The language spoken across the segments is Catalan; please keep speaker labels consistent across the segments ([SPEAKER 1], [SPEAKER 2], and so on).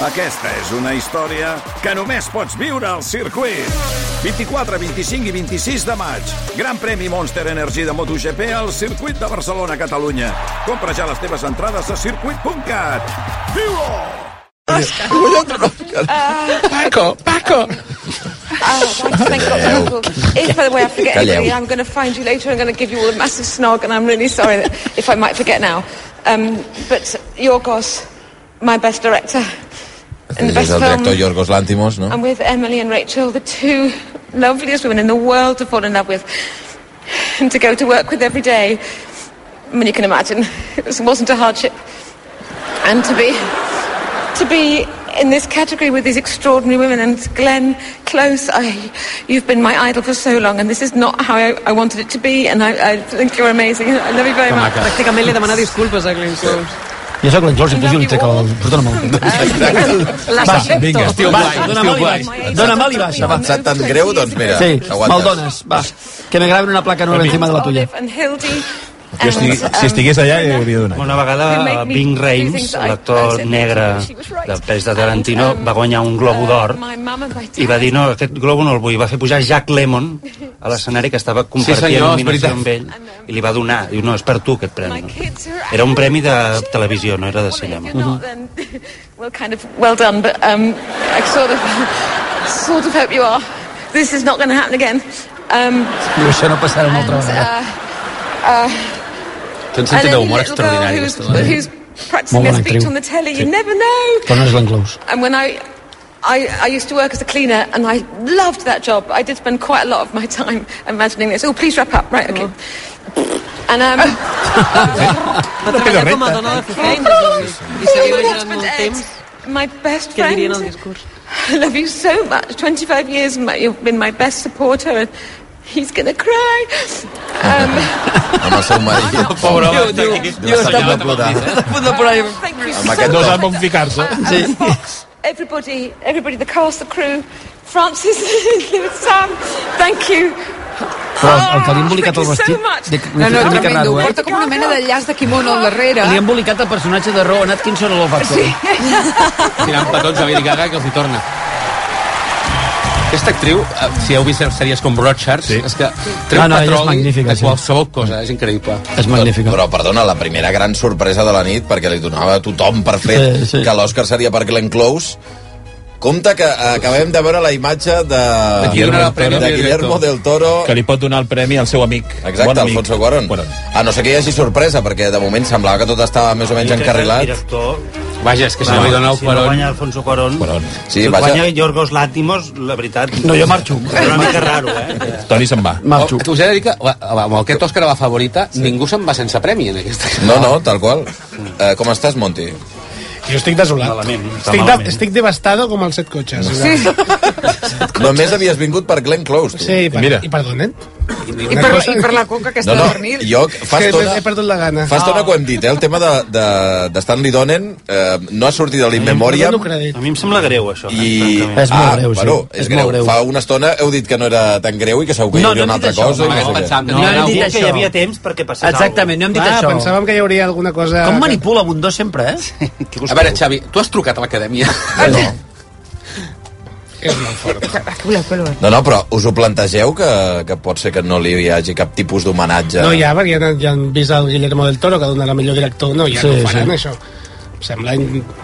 [SPEAKER 1] Aquesta és una història que només pots viure al circuit. 24, 25 i 26 de maig. Gran premi Monster Energy de MotoGP al circuit de Barcelona, Catalunya. Compra ja les teves entrades a circuit.cat. Viu-ho!
[SPEAKER 2] Paco, Paco.
[SPEAKER 3] Oh, thank God. If, by the way, I forget anybody, I'm going to find you later. I'm going to give you all a massive snog, and I'm really sorry that, if I might forget now. Um, but Yorgos, my best director in the
[SPEAKER 4] És
[SPEAKER 3] best
[SPEAKER 4] el
[SPEAKER 3] film.
[SPEAKER 4] director Yorgos Lantimos, no?
[SPEAKER 3] I'm with Emily and Rachel, the two loveliest women in the world to fall in love with and to go to work with every day. I mean, you can imagine it was- wasn't a hardship. And to be to be in this category with these extraordinary women and Glenn Close, I, you've been my idol for so long, and this is not how I, I wanted it to be. And I, I think you're amazing. I love you very much.
[SPEAKER 2] Pràcticament li demana disculpes a Glenn Close.
[SPEAKER 5] Jo sóc l'enclòs i pujo i li trec el... Perdona molt.
[SPEAKER 2] L'accepto.
[SPEAKER 4] Vinga, estiu
[SPEAKER 5] Va,
[SPEAKER 4] guai, estiu guai.
[SPEAKER 5] baixa. Dóna mal i baixa, va.
[SPEAKER 4] Sap tan greu, doncs mira,
[SPEAKER 5] Sí,
[SPEAKER 4] aguanta.
[SPEAKER 5] me'l dones, va. Que me graven una placa nueva encima de la tuya.
[SPEAKER 6] Jo estigui, si estigués allà, hi hauria donat.
[SPEAKER 7] Una vegada Bing Rames,
[SPEAKER 3] I
[SPEAKER 7] l'actor negre del pes de Tarantino,
[SPEAKER 3] um,
[SPEAKER 7] va guanyar un Globo d'Or
[SPEAKER 3] and my
[SPEAKER 7] i va dir, no, aquest Globo no el vull. Va fer pujar Jack Lemmon a l'escenari que estava compartint
[SPEAKER 2] senyor, és
[SPEAKER 7] nominació amb ell i li va donar. Diu, no, és per tu aquest premi. Era un premi de televisió, no era de cinema.
[SPEAKER 3] not, then well, kind of well done. But um, I sort of, sort of hope you are. This is not going to happen again. Um,
[SPEAKER 5] Diu, això no passarà una altra vegada.
[SPEAKER 3] uh, uh,
[SPEAKER 2] Té un
[SPEAKER 3] and
[SPEAKER 2] sentit d'humor
[SPEAKER 3] little girl
[SPEAKER 2] extraordinari.
[SPEAKER 3] who's,
[SPEAKER 2] dona.
[SPEAKER 3] who's practicing
[SPEAKER 5] Molt
[SPEAKER 3] their
[SPEAKER 5] bona
[SPEAKER 3] speech
[SPEAKER 5] actriu.
[SPEAKER 3] on the telly. You never know.
[SPEAKER 5] És l'enclòs.
[SPEAKER 3] And when I, I, I used to work as a cleaner, and I loved that job. I did spend quite a lot of my time imagining this. Oh, please wrap up. Right, okay. And um,
[SPEAKER 2] Va treballar com a dona de fer feines i,
[SPEAKER 3] my
[SPEAKER 2] durant molt temps
[SPEAKER 3] my best
[SPEAKER 2] que dirien el
[SPEAKER 3] friend.
[SPEAKER 2] discurs.
[SPEAKER 3] I love you so much. 25 years, my, you've been my best supporter, and he's gonna cry. Um,
[SPEAKER 4] Amb el seu marit.
[SPEAKER 6] Pobre home,
[SPEAKER 5] Diu,
[SPEAKER 6] aquí.
[SPEAKER 5] diu, està a punt- està de plorar.
[SPEAKER 3] thank you
[SPEAKER 4] Amb
[SPEAKER 3] so
[SPEAKER 4] aquest
[SPEAKER 6] No sap on ficar-se.
[SPEAKER 5] Sí.
[SPEAKER 3] Everybody, everybody, the cast, the crew, Francis, Sam, thank you.
[SPEAKER 5] Però el que li ha embolicat el
[SPEAKER 3] Thank you so
[SPEAKER 5] vestit...
[SPEAKER 8] No, no, tremendo.
[SPEAKER 5] raro, eh?
[SPEAKER 8] Porta com una mena de llaç de quimono al darrere.
[SPEAKER 5] Li ha embolicat el personatge de Rowan Atkinson a Actually. Sí.
[SPEAKER 2] Tirant petons a Lady Gaga que els hi torna. Aquesta actriu, eh, si heu vist sèries com Broadchurch, sí. és que treu
[SPEAKER 5] Ah, no, és
[SPEAKER 2] petroli
[SPEAKER 5] magnífica,
[SPEAKER 2] de
[SPEAKER 5] sí.
[SPEAKER 2] qualsevol cosa, és increïble.
[SPEAKER 5] És magnífica.
[SPEAKER 4] Però, perdona, la primera gran sorpresa de la nit, perquè li donava a tothom per fet
[SPEAKER 5] Sí, sí.
[SPEAKER 4] que l'Oscar seria per Glenn Close, Compte que acabem de veure la imatge de,
[SPEAKER 2] De qui donarà el premi
[SPEAKER 4] de Guillermo del Toro
[SPEAKER 6] Que li pot donar el premi al seu amic.
[SPEAKER 4] Exacte,
[SPEAKER 6] bon amic.
[SPEAKER 4] Alfonso Cuarón.
[SPEAKER 6] Cuarón.
[SPEAKER 4] A no ser que hi hagi sorpresa, perquè de moment semblava que tot estava més o menys encarrilat.
[SPEAKER 7] director...
[SPEAKER 2] Vaja, és que si
[SPEAKER 7] Va,
[SPEAKER 2] no li dona el
[SPEAKER 7] si no
[SPEAKER 2] Cuarón...
[SPEAKER 7] guanya Alfonso Cuarón,
[SPEAKER 6] Cuarón.
[SPEAKER 4] Sí,
[SPEAKER 7] si
[SPEAKER 4] vaja.
[SPEAKER 7] guanya Yorgos Látimos, la veritat...
[SPEAKER 5] No, jo marxo.
[SPEAKER 7] És una mica raro, eh?
[SPEAKER 6] Toni se'n va.
[SPEAKER 5] Marxo.
[SPEAKER 2] Oh, us he de dir que amb aquest Òscar a la favorita, sí. ningú se'n va sense premi en aquesta.
[SPEAKER 4] No, no, tal qual. Eh, com estàs, Monti?
[SPEAKER 9] Jo estic desolat.
[SPEAKER 7] Malament,
[SPEAKER 9] estic, de, estic devastado com els set cotxes.
[SPEAKER 8] Sí,
[SPEAKER 4] Només havies vingut per Glenn Close, tu.
[SPEAKER 9] sí i, per,
[SPEAKER 6] Mira.
[SPEAKER 9] i perdonen.
[SPEAKER 8] I per, i per la coca aquesta
[SPEAKER 4] No, no,
[SPEAKER 8] de pernil.
[SPEAKER 4] jo fa
[SPEAKER 9] Que
[SPEAKER 4] estona,
[SPEAKER 9] he perdut la gana.
[SPEAKER 4] fa estona que ho hem dit, eh? el tema de, de, de Stanley Donen eh, no ha sortit de l'In
[SPEAKER 9] No
[SPEAKER 4] Memoriam
[SPEAKER 9] dono crèdit.
[SPEAKER 7] A mi em sembla greu, això.
[SPEAKER 4] i...
[SPEAKER 7] francament.
[SPEAKER 5] És molt
[SPEAKER 4] ah,
[SPEAKER 5] greu, sí.
[SPEAKER 4] bueno, és,
[SPEAKER 5] És
[SPEAKER 4] greu.
[SPEAKER 5] greu.
[SPEAKER 4] Fa una estona heu dit que no era tan greu i que segur que hi
[SPEAKER 5] No,
[SPEAKER 4] hauria
[SPEAKER 5] no
[SPEAKER 4] una altra
[SPEAKER 5] això.
[SPEAKER 4] cosa. no què.
[SPEAKER 2] pensàvem que
[SPEAKER 5] No,
[SPEAKER 2] no,
[SPEAKER 5] hem
[SPEAKER 2] no,
[SPEAKER 5] dit
[SPEAKER 7] que hi havia temps perquè passés
[SPEAKER 5] Exactament, no hem dit
[SPEAKER 9] Ah,
[SPEAKER 5] això.
[SPEAKER 9] pensàvem que hi hauria alguna cosa...
[SPEAKER 5] Com manipula Bundó sempre, eh?
[SPEAKER 2] A veure, Xavi, tu has trucat a l'acadèmia.
[SPEAKER 4] No.
[SPEAKER 9] És molt fort.
[SPEAKER 4] No, no, però us ho plantegeu que, que pot ser que no li hi hagi cap tipus d'homenatge?
[SPEAKER 9] No hi ha, perquè ja, han- ja han vist el Guillermo del Toro, que donarà millor director. No, ja
[SPEAKER 5] Sí,
[SPEAKER 9] no ho faran,
[SPEAKER 5] sí.
[SPEAKER 9] això. Em sembla...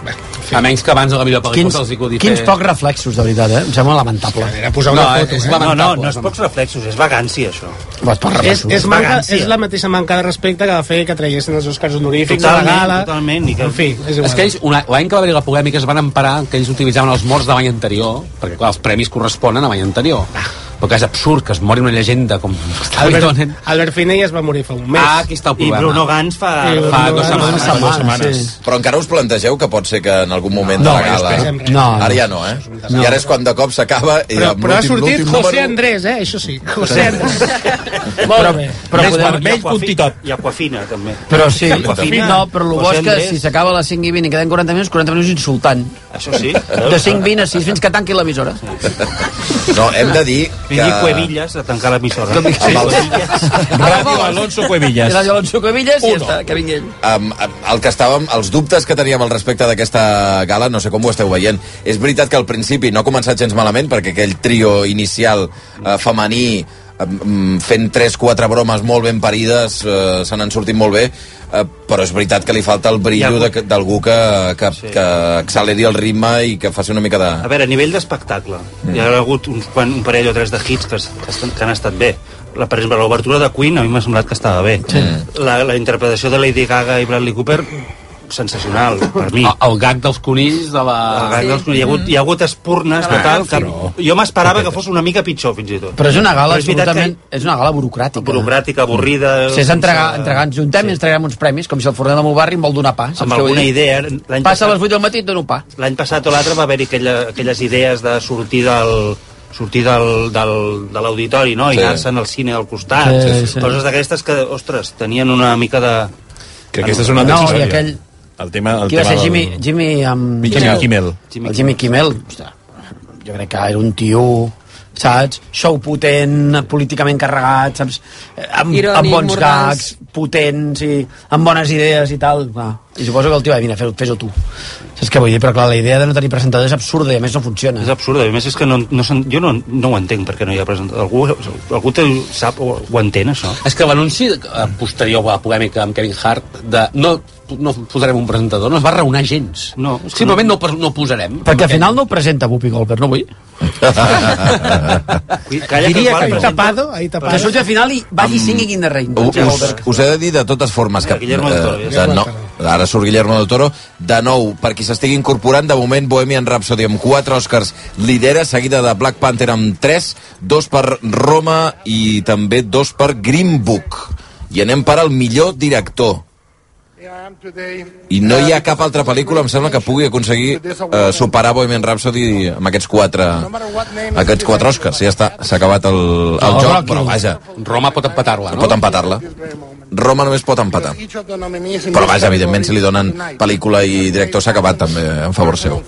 [SPEAKER 9] Bé, fi,
[SPEAKER 2] A menys que abans de la millor pel·lícula
[SPEAKER 5] Quins,
[SPEAKER 2] se'ls hi acudi
[SPEAKER 5] quins
[SPEAKER 2] fer-
[SPEAKER 5] pocs reflexos, de veritat, eh? Em sembla lamentable.
[SPEAKER 9] Era posar
[SPEAKER 2] No,
[SPEAKER 9] una foto,
[SPEAKER 2] és
[SPEAKER 9] eh?
[SPEAKER 7] No, no, no és pocs reflexos, és vagància, això.
[SPEAKER 5] Pocs
[SPEAKER 9] És,
[SPEAKER 5] reflexos.
[SPEAKER 9] és, manca,
[SPEAKER 7] vagància.
[SPEAKER 9] és la mateixa manca de respecte que va fer que traguessin els Oscars honorífics
[SPEAKER 7] Totalment,
[SPEAKER 9] a la gala.
[SPEAKER 7] totalment, i que-
[SPEAKER 9] En fi, és igual.
[SPEAKER 2] És que ells, una- l'any que va haver la polèmica es van emparar que ells utilitzaven els morts de l'any anterior, perquè clar, els premis corresponen a l'any anterior. Però que és absurd que es mori una llegenda com
[SPEAKER 9] Albert,
[SPEAKER 2] Donen.
[SPEAKER 9] Albert Finney es va morir fa un mes.
[SPEAKER 2] Ah, aquí està el
[SPEAKER 7] I
[SPEAKER 2] problema.
[SPEAKER 7] Bruno Gans fa...
[SPEAKER 9] I
[SPEAKER 2] fa
[SPEAKER 9] Bruno
[SPEAKER 2] dues
[SPEAKER 9] Gans-
[SPEAKER 2] setmanes.
[SPEAKER 6] Fa dues setmanes.
[SPEAKER 5] sí.
[SPEAKER 4] Però encara us plantegeu que pot ser que en algun moment
[SPEAKER 5] No,
[SPEAKER 4] de la gala...
[SPEAKER 9] hem-
[SPEAKER 5] No,
[SPEAKER 4] Ara ja no, eh?
[SPEAKER 5] No.
[SPEAKER 4] I ara és quan de cop s'acaba i
[SPEAKER 9] Però, però ha sortit José
[SPEAKER 4] número-
[SPEAKER 9] Andrés, eh? Això sí, José Andrés.
[SPEAKER 5] Molt bé. Però,
[SPEAKER 6] Més
[SPEAKER 5] podem,
[SPEAKER 6] vermell que un titot.
[SPEAKER 7] I Aquafina, també.
[SPEAKER 5] però sí,
[SPEAKER 7] Aquafina.
[SPEAKER 5] no, però el bo és que
[SPEAKER 7] Andrés.
[SPEAKER 5] si s'acaba a les 5 i 20 i queden 40 minuts, 40 minuts insultant.
[SPEAKER 7] Això sí.
[SPEAKER 5] De 5 20 a 6 fins que tanqui l'emissora.
[SPEAKER 4] No, hem de dir
[SPEAKER 7] Dic Cuevillas a tancar l'emissora.
[SPEAKER 4] Amb el,
[SPEAKER 6] Ràdio Alonso Cuevillas.
[SPEAKER 5] I Radio Alonso Cuevillas i ja està, que vingui ell.
[SPEAKER 4] amb, amb el que estàvem, els dubtes que teníem al respecte d'aquesta gala, no sé com ho esteu veient. És veritat que al principi no ha començat gens malament, perquè aquell trio inicial eh, femení fent 3-4 bromes molt ben parides, eh, se n'han sortit molt bé, eh, però és veritat que li falta el
[SPEAKER 7] ha
[SPEAKER 4] brillo de- d'algú que, que,
[SPEAKER 7] Sí.
[SPEAKER 4] que acceleri el ritme i que faci una mica de...
[SPEAKER 7] A veure, a nivell d'espectacle, mm. hi ha hagut quan, un parell o tres de hits que, que, estan, que han estat bé. La, per exemple, l'obertura de Queen a mi m'ha semblat que estava bé. Sí. La, la interpretació de Lady Gaga i Bradley Cooper, sensacional, per mi.
[SPEAKER 2] El, el gag dels conills de la...
[SPEAKER 7] El gag dels- hi, ha hagut, hi ha hagut espurnes total que jo m'esperava que fos una mica pitjor fins i tot
[SPEAKER 5] Però és una gala
[SPEAKER 7] és
[SPEAKER 5] absolutament... És una gala burocràtica.
[SPEAKER 7] burocràtica, avorrida
[SPEAKER 5] Si és entregar,
[SPEAKER 7] sense-
[SPEAKER 5] entregar, ens juntem i ens traguem uns premis, com si el forner del meu barri em vol donar pa. saps
[SPEAKER 7] amb alguna
[SPEAKER 5] dir?
[SPEAKER 7] idea l'any
[SPEAKER 5] Passa a les
[SPEAKER 7] passat,
[SPEAKER 5] 8 del matí i et dono pa.
[SPEAKER 7] l'any passat o l'altre va haver-hi aquella, aquelles idees de sortir del sortir del, del, de l'auditori no? i
[SPEAKER 4] Sí.
[SPEAKER 7] anar-se'n al cine al costat
[SPEAKER 5] Sí, sí.
[SPEAKER 7] coses d'aquestes que, ostres, tenien una mica de...
[SPEAKER 6] Que aquesta és una altra
[SPEAKER 5] No, i
[SPEAKER 6] història.
[SPEAKER 5] aquell...
[SPEAKER 6] El tema, el
[SPEAKER 5] Qui va
[SPEAKER 6] tema
[SPEAKER 5] ser Jimmy...
[SPEAKER 6] del-
[SPEAKER 5] Jimmy, amb...
[SPEAKER 6] Jimmy Kimmel.
[SPEAKER 7] Jimmy
[SPEAKER 5] El Jimmy Kimmel, ostres, jo crec que era un tio saps? Show potent, políticament carregat, saps? Amb,
[SPEAKER 8] Irònic,
[SPEAKER 5] amb bons gags, potents i amb bones idees i tal. Va. I suposo que el tio va dir, mira, fes- fes-ho tu. Saps què vull dir? Però clar, la idea de no tenir presentador és absurda i a més no funciona.
[SPEAKER 7] És absurda, a més és que no, no, s'en- jo no, no ho entenc perquè no hi ha presentador. Algú, algú té, sap o ho entén, això?
[SPEAKER 2] És que l'anunci eh, posterior a la polèmica amb Kevin Hart de no, no posarem un presentador no es va raonar gens.
[SPEAKER 7] No, que
[SPEAKER 2] Simplement
[SPEAKER 7] no-
[SPEAKER 2] no, no, no posarem.
[SPEAKER 5] Perquè al final no ho presenta Whoopi Goldberg, no vull.
[SPEAKER 7] Calla,
[SPEAKER 6] Diria que
[SPEAKER 7] presenta-
[SPEAKER 9] Tapado, ahí
[SPEAKER 5] Que
[SPEAKER 9] tapado.
[SPEAKER 5] surti al final i vagi singing in the rain.
[SPEAKER 4] U-
[SPEAKER 5] Whoopi
[SPEAKER 4] Us, us he de dir de totes formes que...
[SPEAKER 7] Mira, Guillermo del Toro,
[SPEAKER 4] eh, no, ara surt Guillermo del Toro. De nou, per qui s'estigui incorporant, de moment Bohemian Rhapsody amb 4 Oscars lidera, seguida de Black Panther amb 3, dos per Roma i també dos per Green Book. I anem per al millor director. I no hi ha cap altra pel·lícula, em sembla, que pugui aconseguir eh, superar Bohemian Rhapsody amb aquests quatre, aquests quatre Oscars. Ja està, s'ha acabat el, el
[SPEAKER 5] No,
[SPEAKER 4] joc, però vaja,
[SPEAKER 2] Roma pot empatar-la, no?
[SPEAKER 4] pot empatar-la. Roma només pot empatar. Però vaja, evidentment, si li donen pel·lícula i director s'ha acabat també en favor seu.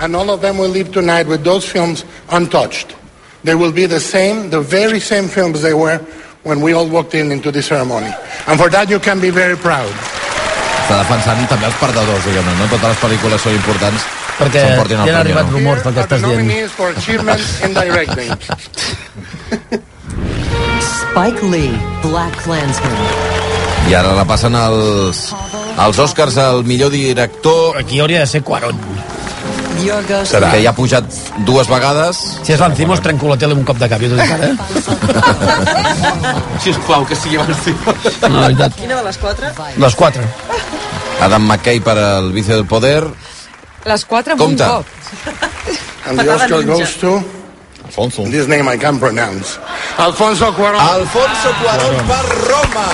[SPEAKER 10] And all of them will leave tonight with those films untouched. They will be the same, the very same films they were when we all walked in into the ceremony. And for that you can be very proud.
[SPEAKER 4] Està defensant també els perdedors, diguem-ne. No totes les pel·lícules són importants
[SPEAKER 5] Perquè ja han arribat
[SPEAKER 4] No?
[SPEAKER 5] rumors del que estàs dient.
[SPEAKER 10] for in.
[SPEAKER 11] Spike Lee, Black Klansman.
[SPEAKER 4] I ara la passen als, als Oscars al millor director,
[SPEAKER 5] Aquí hauria de ser Quaron.
[SPEAKER 11] Yorgos
[SPEAKER 4] que ja ha pujat dues vegades.
[SPEAKER 5] Si és l'Ancimos, trenco la tele un cop de cap. Jo t'ho dic ara, eh?
[SPEAKER 2] Sisplau, que sigui Lancimos.
[SPEAKER 5] No, la veritat.
[SPEAKER 8] Quina de les quatre?
[SPEAKER 5] Les quatre.
[SPEAKER 4] Adam McKay per al vice del poder.
[SPEAKER 8] Les quatre amb
[SPEAKER 4] Compte.
[SPEAKER 8] un cop.
[SPEAKER 10] And the Oscar goes to
[SPEAKER 6] Alfonso.
[SPEAKER 10] this name I can pronounce. Alfonso Cuarón.
[SPEAKER 4] Alfonso Cuarón per Roma.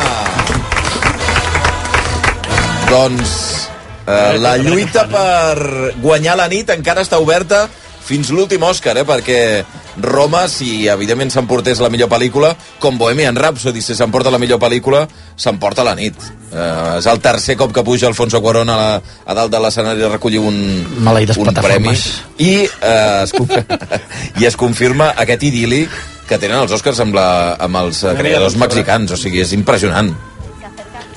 [SPEAKER 4] Doncs eh, la lluita per guanyar la nit encara està oberta fins l'últim Òscar, eh? perquè Roma, si evidentment s'emportés la millor pel·lícula, com Bohemian Rhapsody, si s'emporta la millor pel·lícula, s'emporta la nit. Eh, és el tercer cop que puja Alfonso Cuarón a, la, a dalt de l'escenari a recollir un,
[SPEAKER 5] Maleïdes
[SPEAKER 4] un premi. I, eh, es, I es confirma aquest idili que tenen els Oscars amb, la, amb els eh, creadors mexicans. O sigui, és impressionant.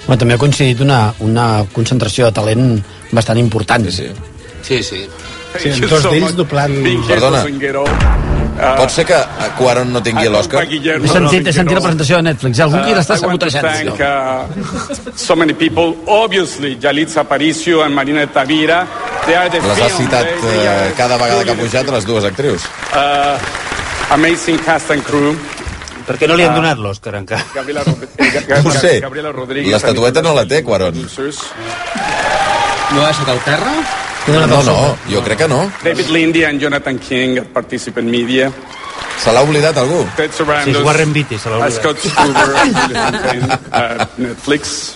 [SPEAKER 5] Bueno, també ha coincidit una, una concentració de talent bastant important.
[SPEAKER 4] Sí, sí.
[SPEAKER 2] Sí, sí.
[SPEAKER 9] Sí, dos d'ells doblant...
[SPEAKER 4] Perdona, pot ser que Cuarón no tingui l'Oscar?
[SPEAKER 5] He sentit, he sentit la presentació de Netflix. Algú aquí l'està sabotejant.
[SPEAKER 12] thank uh, so many people. Obviously, Yalitza Aparicio and Marina Tavira. They are the
[SPEAKER 4] Les has
[SPEAKER 12] film.
[SPEAKER 4] citat
[SPEAKER 12] are
[SPEAKER 4] cada vegada que ha pujat les dues actrius.
[SPEAKER 12] Uh, amazing cast and crew.
[SPEAKER 7] Per què no li han donat l'Òscar encara?
[SPEAKER 12] Gabriela, Rod- eh,
[SPEAKER 4] No ho sé.
[SPEAKER 12] Gabriela Rodríguez.
[SPEAKER 4] L'estatueta no la té, Cuarón.
[SPEAKER 12] Producers.
[SPEAKER 2] No ha deixat al terra?
[SPEAKER 4] No, no, jo crec que no.
[SPEAKER 12] David Lindy and Jonathan King at Participant Media.
[SPEAKER 4] Se l'ha oblidat algú.
[SPEAKER 12] Ted
[SPEAKER 7] Sí,
[SPEAKER 12] Sarandos.
[SPEAKER 7] és Warren Beatty, se l'ha
[SPEAKER 12] uh,
[SPEAKER 7] oblidat.
[SPEAKER 12] Scott Stuber at Netflix.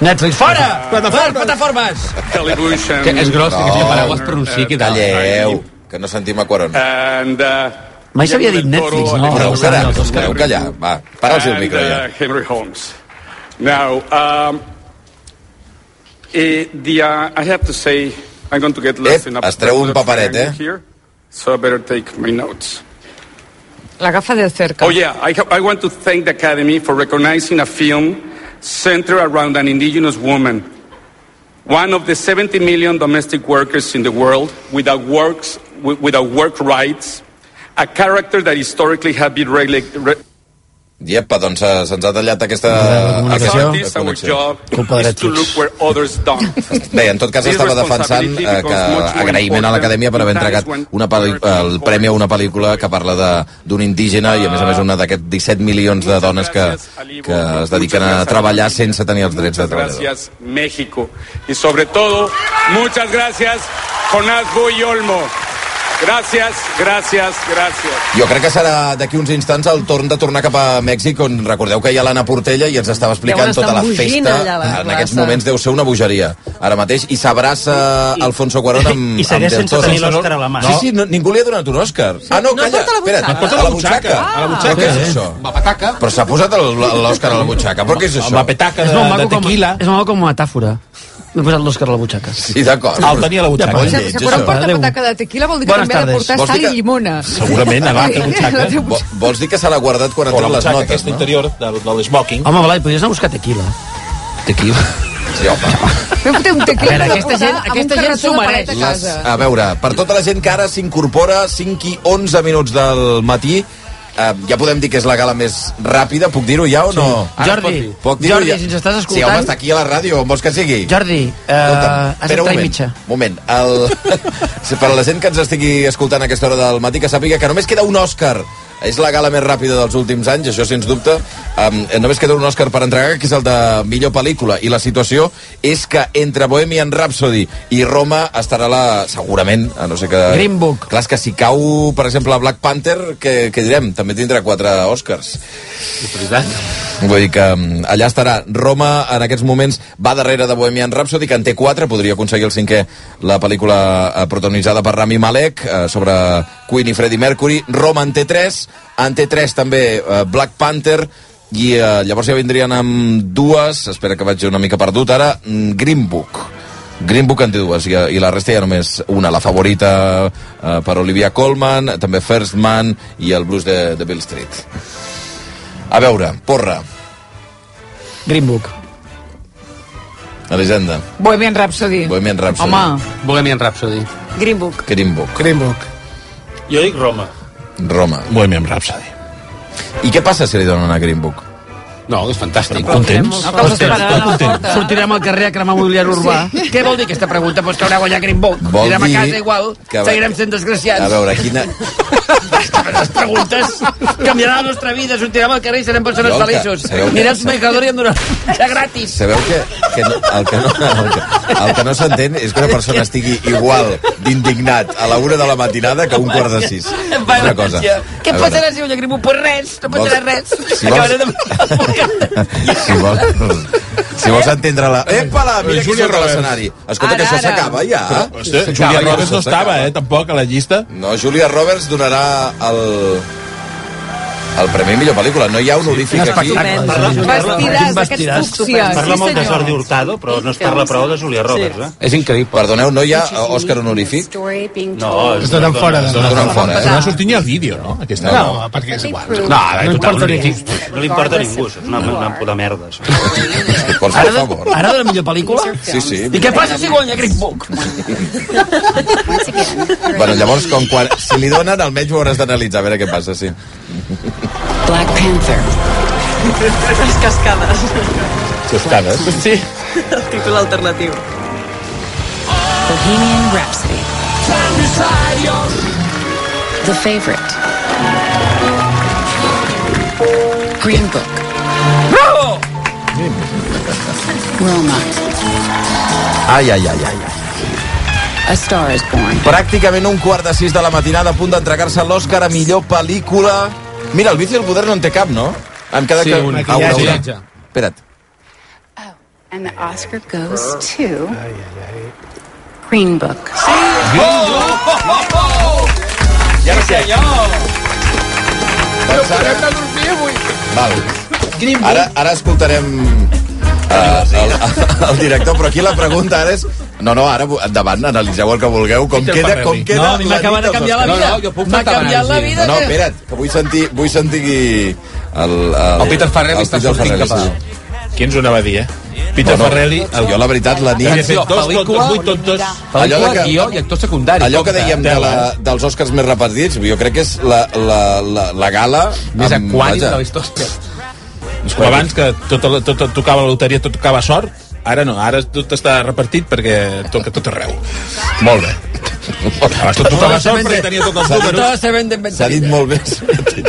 [SPEAKER 5] Netflix, fora! Plataformes! plataformes!
[SPEAKER 12] Kelly Bush and...
[SPEAKER 2] Que és gros, que aquesta
[SPEAKER 4] No.
[SPEAKER 2] paraula es pronunciï aquí dalt.
[SPEAKER 4] Calleu, que no sentim a Cuarón.
[SPEAKER 12] And... Uh,
[SPEAKER 5] Mai s'havia dit Netflix, no?
[SPEAKER 12] and
[SPEAKER 4] Podeu
[SPEAKER 5] Oscars,
[SPEAKER 4] callar,
[SPEAKER 5] els Oscars.
[SPEAKER 4] podeu callar. Va, para'ls el micro ja.
[SPEAKER 12] uh, Henry Holmes. Now, um, eh, the, uh, I have to say, I'm going to get lost
[SPEAKER 4] Ep,
[SPEAKER 12] in a
[SPEAKER 4] es treu un paperet, eh?
[SPEAKER 12] Here, so I better take my notes.
[SPEAKER 8] La gafa de cerca.
[SPEAKER 12] Oh, yeah, I, ha- I want to thank the Academy for recognizing a film centered around an indigenous woman, one of the 70 million domestic workers in the world without, works, without work rights, a character that historically had been rele- re-
[SPEAKER 4] Iepa, doncs eh, se'ns ha tallat aquesta...
[SPEAKER 12] Comunicació.
[SPEAKER 4] aquesta Culpa de
[SPEAKER 12] is to look where others don't.
[SPEAKER 4] Bé, en tot cas estava defensant eh, que agraïment a l'Acadèmia per haver entregat una el premi a una pel·lícula que parla de- d'un indígena i a més a més una d'aquests 17 milions de dones que, que es dediquen a treballar sense tenir els drets de treballador.
[SPEAKER 12] Gracias, México. Y sobre todo, muchas gracias, Jonás Boy Olmo. Gracias, gracias, gracias.
[SPEAKER 4] Jo crec que serà d'aquí uns instants el torn de tornar cap a Mèxic on recordeu que hi ha l'Anna Portella i ens estava explicant tota la festa
[SPEAKER 13] allà a la
[SPEAKER 4] en aquests moments deu ser una bogeria ara mateix i s'abraça Alfonso Cuarón amb,
[SPEAKER 7] I segueix
[SPEAKER 4] amb
[SPEAKER 7] sense tenir l'Òscar a la mà.
[SPEAKER 4] Sí, sí, no, ningú li ha donat un Òscar ah no,
[SPEAKER 13] No
[SPEAKER 4] calla, espera't,
[SPEAKER 13] butxaca.
[SPEAKER 4] porta la butxaca
[SPEAKER 6] a la
[SPEAKER 4] Però
[SPEAKER 6] butxaca.
[SPEAKER 4] què és això?
[SPEAKER 2] La pataca.
[SPEAKER 4] però s'ha posat l'Òscar a la butxaca però què és això?
[SPEAKER 6] La petaca
[SPEAKER 5] És
[SPEAKER 6] de, de tequila.
[SPEAKER 5] és molt com a metàfora. M'he posat l'Òscar a la butxaca.
[SPEAKER 4] sí, d'acord
[SPEAKER 6] El tenia a la butxaca.
[SPEAKER 4] Lleig,
[SPEAKER 8] si quan porta
[SPEAKER 5] Adéu.
[SPEAKER 8] pataca de tequila vol dir que
[SPEAKER 5] Bones
[SPEAKER 8] també ha de portar
[SPEAKER 4] Vols
[SPEAKER 8] sal
[SPEAKER 4] que-
[SPEAKER 8] i llimona.
[SPEAKER 6] Segurament, a l'altra butxaca.
[SPEAKER 4] Vo- Vols dir que se l'ha guardat quan ha
[SPEAKER 6] la
[SPEAKER 4] tret les notes,
[SPEAKER 6] aquesta
[SPEAKER 4] no?
[SPEAKER 6] interior del, de l'esmoking.
[SPEAKER 5] Home, Blai, podries anar a buscar tequila.
[SPEAKER 6] Tequila.
[SPEAKER 4] Sí, home.
[SPEAKER 8] Vam fer un tequila
[SPEAKER 5] A veure,
[SPEAKER 8] de
[SPEAKER 5] aquesta gent- aquesta gent s'ho
[SPEAKER 8] de
[SPEAKER 5] mereix.
[SPEAKER 4] Les, a veure, per tota la gent que ara s'incorpora 5 i 11 minuts del matí eh, ja podem dir que és la gala més ràpida puc dir-ho ja o no?
[SPEAKER 5] Pot dir.
[SPEAKER 4] Puc dir-ho
[SPEAKER 5] Jordi,
[SPEAKER 4] ja?
[SPEAKER 5] si ens estàs
[SPEAKER 4] Sí,
[SPEAKER 5] escoltant-
[SPEAKER 4] home, està aquí a la ràdio, on vols que sigui?
[SPEAKER 5] Jordi, eh,
[SPEAKER 4] Escolta'm,
[SPEAKER 5] has d'entrar i mitja.
[SPEAKER 4] moment. El... Sí, per a la gent que ens estigui escoltant a aquesta hora del matí, que sàpiga que només queda un Òscar. És la gala més ràpida dels últims anys, això sens dubte. Um, només queda un Òscar per entregar, que és el de millor pel·lícula. I la situació és que entre Bohemian Rhapsody i Roma estarà la... segurament, a no sé que...
[SPEAKER 5] Green Book.
[SPEAKER 4] Clar, que si cau, per exemple, Black Panther, què, què direm? També tindrà quatre Oscars.
[SPEAKER 2] És veritat.
[SPEAKER 4] Vull dir que allà estarà. Roma, en aquests moments, va darrere de Bohemian Rhapsody, que en té quatre, podria aconseguir el cinquè, la pel·lícula eh, protagonitzada per Rami Malek, eh, sobre Queen i Freddie Mercury. Roma en té tres, en té tres també eh, Black Panther, i eh, llavors ja vindrien amb dues, espera que vaig una mica perdut ara, mm, Green Book. Green Book en té dues i, i la resta ja només una, la favorita eh, per Olivia Colman, també First Man i el blues de, de Bill Street. A veure, porra,
[SPEAKER 5] Green Book.
[SPEAKER 4] Elisenda,
[SPEAKER 8] Bohemian Rhapsody.
[SPEAKER 4] Bohemian Rhapsody.
[SPEAKER 8] Home,
[SPEAKER 2] Bohemian Rhapsody.
[SPEAKER 13] Green Book.
[SPEAKER 4] Green Book,
[SPEAKER 9] Green Book.
[SPEAKER 7] Jo dic Roma.
[SPEAKER 4] Roma.
[SPEAKER 6] Bohemian Rhapsody.
[SPEAKER 4] I què passa si li donen a Green Book?
[SPEAKER 2] No, és fantàstic.
[SPEAKER 6] Contents?
[SPEAKER 13] El que esperant a la porta.
[SPEAKER 5] Sortirem al carrer a cremar mobiliari urbà. Sí. Què vol dir aquesta pregunta? Pues que haurà guanyat Green Book.
[SPEAKER 4] Vol
[SPEAKER 5] Anirem
[SPEAKER 4] dir
[SPEAKER 5] a casa igual,
[SPEAKER 4] que-
[SPEAKER 5] seguirem sent desgraciats.
[SPEAKER 4] A veure, quina...
[SPEAKER 5] Les preguntes canviaran la nostra vida, sortirem al carrer i serem persones
[SPEAKER 4] que-
[SPEAKER 5] feliços.
[SPEAKER 4] que-
[SPEAKER 5] Anirem al mercador i em donaran menjar gratis.
[SPEAKER 4] Sabeu que, que no, el que no, el que, el que no s'entén és que una persona estigui igual d'indignat a la una de la matinada que a un quart de sis. És una cosa.
[SPEAKER 5] Què passarà si guanya Green Book? Pues res, no passarà res.
[SPEAKER 4] Si vols-
[SPEAKER 5] Acabaré de...
[SPEAKER 4] Si vols, si vols entendre la... Epa-la, mira qui
[SPEAKER 6] Júlia
[SPEAKER 4] surt a l'escenari. Escolta, que
[SPEAKER 8] Ara,
[SPEAKER 4] això
[SPEAKER 8] ara.
[SPEAKER 4] s'acaba ja.
[SPEAKER 6] Hòstia,
[SPEAKER 4] S'acaba,
[SPEAKER 6] Julia Roberts no
[SPEAKER 4] això
[SPEAKER 6] estava, eh, tampoc, a la llista.
[SPEAKER 4] No, Julia Roberts donarà el... el Premi Millor Pel·lícula. No hi ha honorífic aquí.
[SPEAKER 8] vestidars, aquests fúcsies.
[SPEAKER 7] Parla
[SPEAKER 8] sí,
[SPEAKER 7] molt de. Jordi Hurtado, però no es parla prou de Julia Roberts, eh?
[SPEAKER 2] És increïble.
[SPEAKER 4] Perdoneu, no hi ha Òscar honorífic?
[SPEAKER 7] No,
[SPEAKER 9] Es donen fora.
[SPEAKER 4] Es donen fora, eh?
[SPEAKER 6] Però no sortir ni al vídeo, no? Aquesta
[SPEAKER 9] No, perquè és igual.
[SPEAKER 2] No, a veure,
[SPEAKER 9] No importa
[SPEAKER 2] no,
[SPEAKER 9] ni
[SPEAKER 7] no li importa a ningú, és una, una puta merda. Això.
[SPEAKER 4] Per
[SPEAKER 5] Ara,
[SPEAKER 4] favor.
[SPEAKER 5] de, ara de la millor pel·lícula?
[SPEAKER 4] Sí, sí.
[SPEAKER 5] I què passa si guanya Green Book?
[SPEAKER 4] Bueno, llavors, com quan, si li donen, almenys ho hauràs d'analitzar, a veure què passa, sí.
[SPEAKER 11] Black Panther.
[SPEAKER 13] Les cascades.
[SPEAKER 6] Cascades.
[SPEAKER 5] Sí.
[SPEAKER 13] El títol alternatiu.
[SPEAKER 11] Bohemian Rhapsody. The Favorite. Green Book.
[SPEAKER 5] Bravo!
[SPEAKER 11] Roma.
[SPEAKER 4] Ai, ai, ai, ai.
[SPEAKER 11] A Star is Born.
[SPEAKER 4] Pràcticament un quart de sis de la matinada a punt d'entregar-se l'Òscar a millor pel·lícula. Mira, el vici del poder no en té cap, no? Em queda
[SPEAKER 2] Sí,
[SPEAKER 4] que...
[SPEAKER 2] un
[SPEAKER 4] Ah,
[SPEAKER 2] maquillatge.
[SPEAKER 4] una. Espera't.
[SPEAKER 11] And the Oscar goes to Green Book.
[SPEAKER 4] Ja no sé. Doncs ara... Val. Ara, ara escoltarem uh, el, el director, però aquí la pregunta ara és No, no, ara endavant, analitzeu el que vulgueu. Com
[SPEAKER 5] Peter
[SPEAKER 4] queda, com queda
[SPEAKER 5] No, a mi
[SPEAKER 4] la
[SPEAKER 5] m'acaba
[SPEAKER 4] nit
[SPEAKER 5] de
[SPEAKER 4] dels
[SPEAKER 5] canviar la vida.
[SPEAKER 2] No, no,
[SPEAKER 5] M'ha canviat la vida.
[SPEAKER 4] No, no,
[SPEAKER 5] que-
[SPEAKER 4] espera't, que vull sentir, vull sentir qui... El, el,
[SPEAKER 2] El Peter Farrelly
[SPEAKER 4] el
[SPEAKER 2] està sortint cap a-
[SPEAKER 4] sí.
[SPEAKER 6] Qui ens ho anava a dir, eh? Peter
[SPEAKER 4] Bueno,
[SPEAKER 6] Farrelly... El...
[SPEAKER 4] Jo, la veritat, la nit...
[SPEAKER 6] Fet dos
[SPEAKER 2] pel·lícula-
[SPEAKER 6] tontos, vuit tontos...
[SPEAKER 4] Allò de que-
[SPEAKER 2] guió i actor secundari.
[SPEAKER 4] Allò que dèiem de la, dels Oscars més repartits, jo crec que és la, la, la, la gala...
[SPEAKER 2] Més
[SPEAKER 4] amb-
[SPEAKER 2] aquànim de la història.
[SPEAKER 6] És com abans que tot, tot, tot tocava la loteria, tot tocava sort, ara no, ara tot està repartit perquè toca tot arreu. Molt bé. Abans tot tocava sort perquè tenia tots els
[SPEAKER 4] S'ha dit-
[SPEAKER 6] números.
[SPEAKER 5] se vende
[SPEAKER 4] S'ha dit molt bé.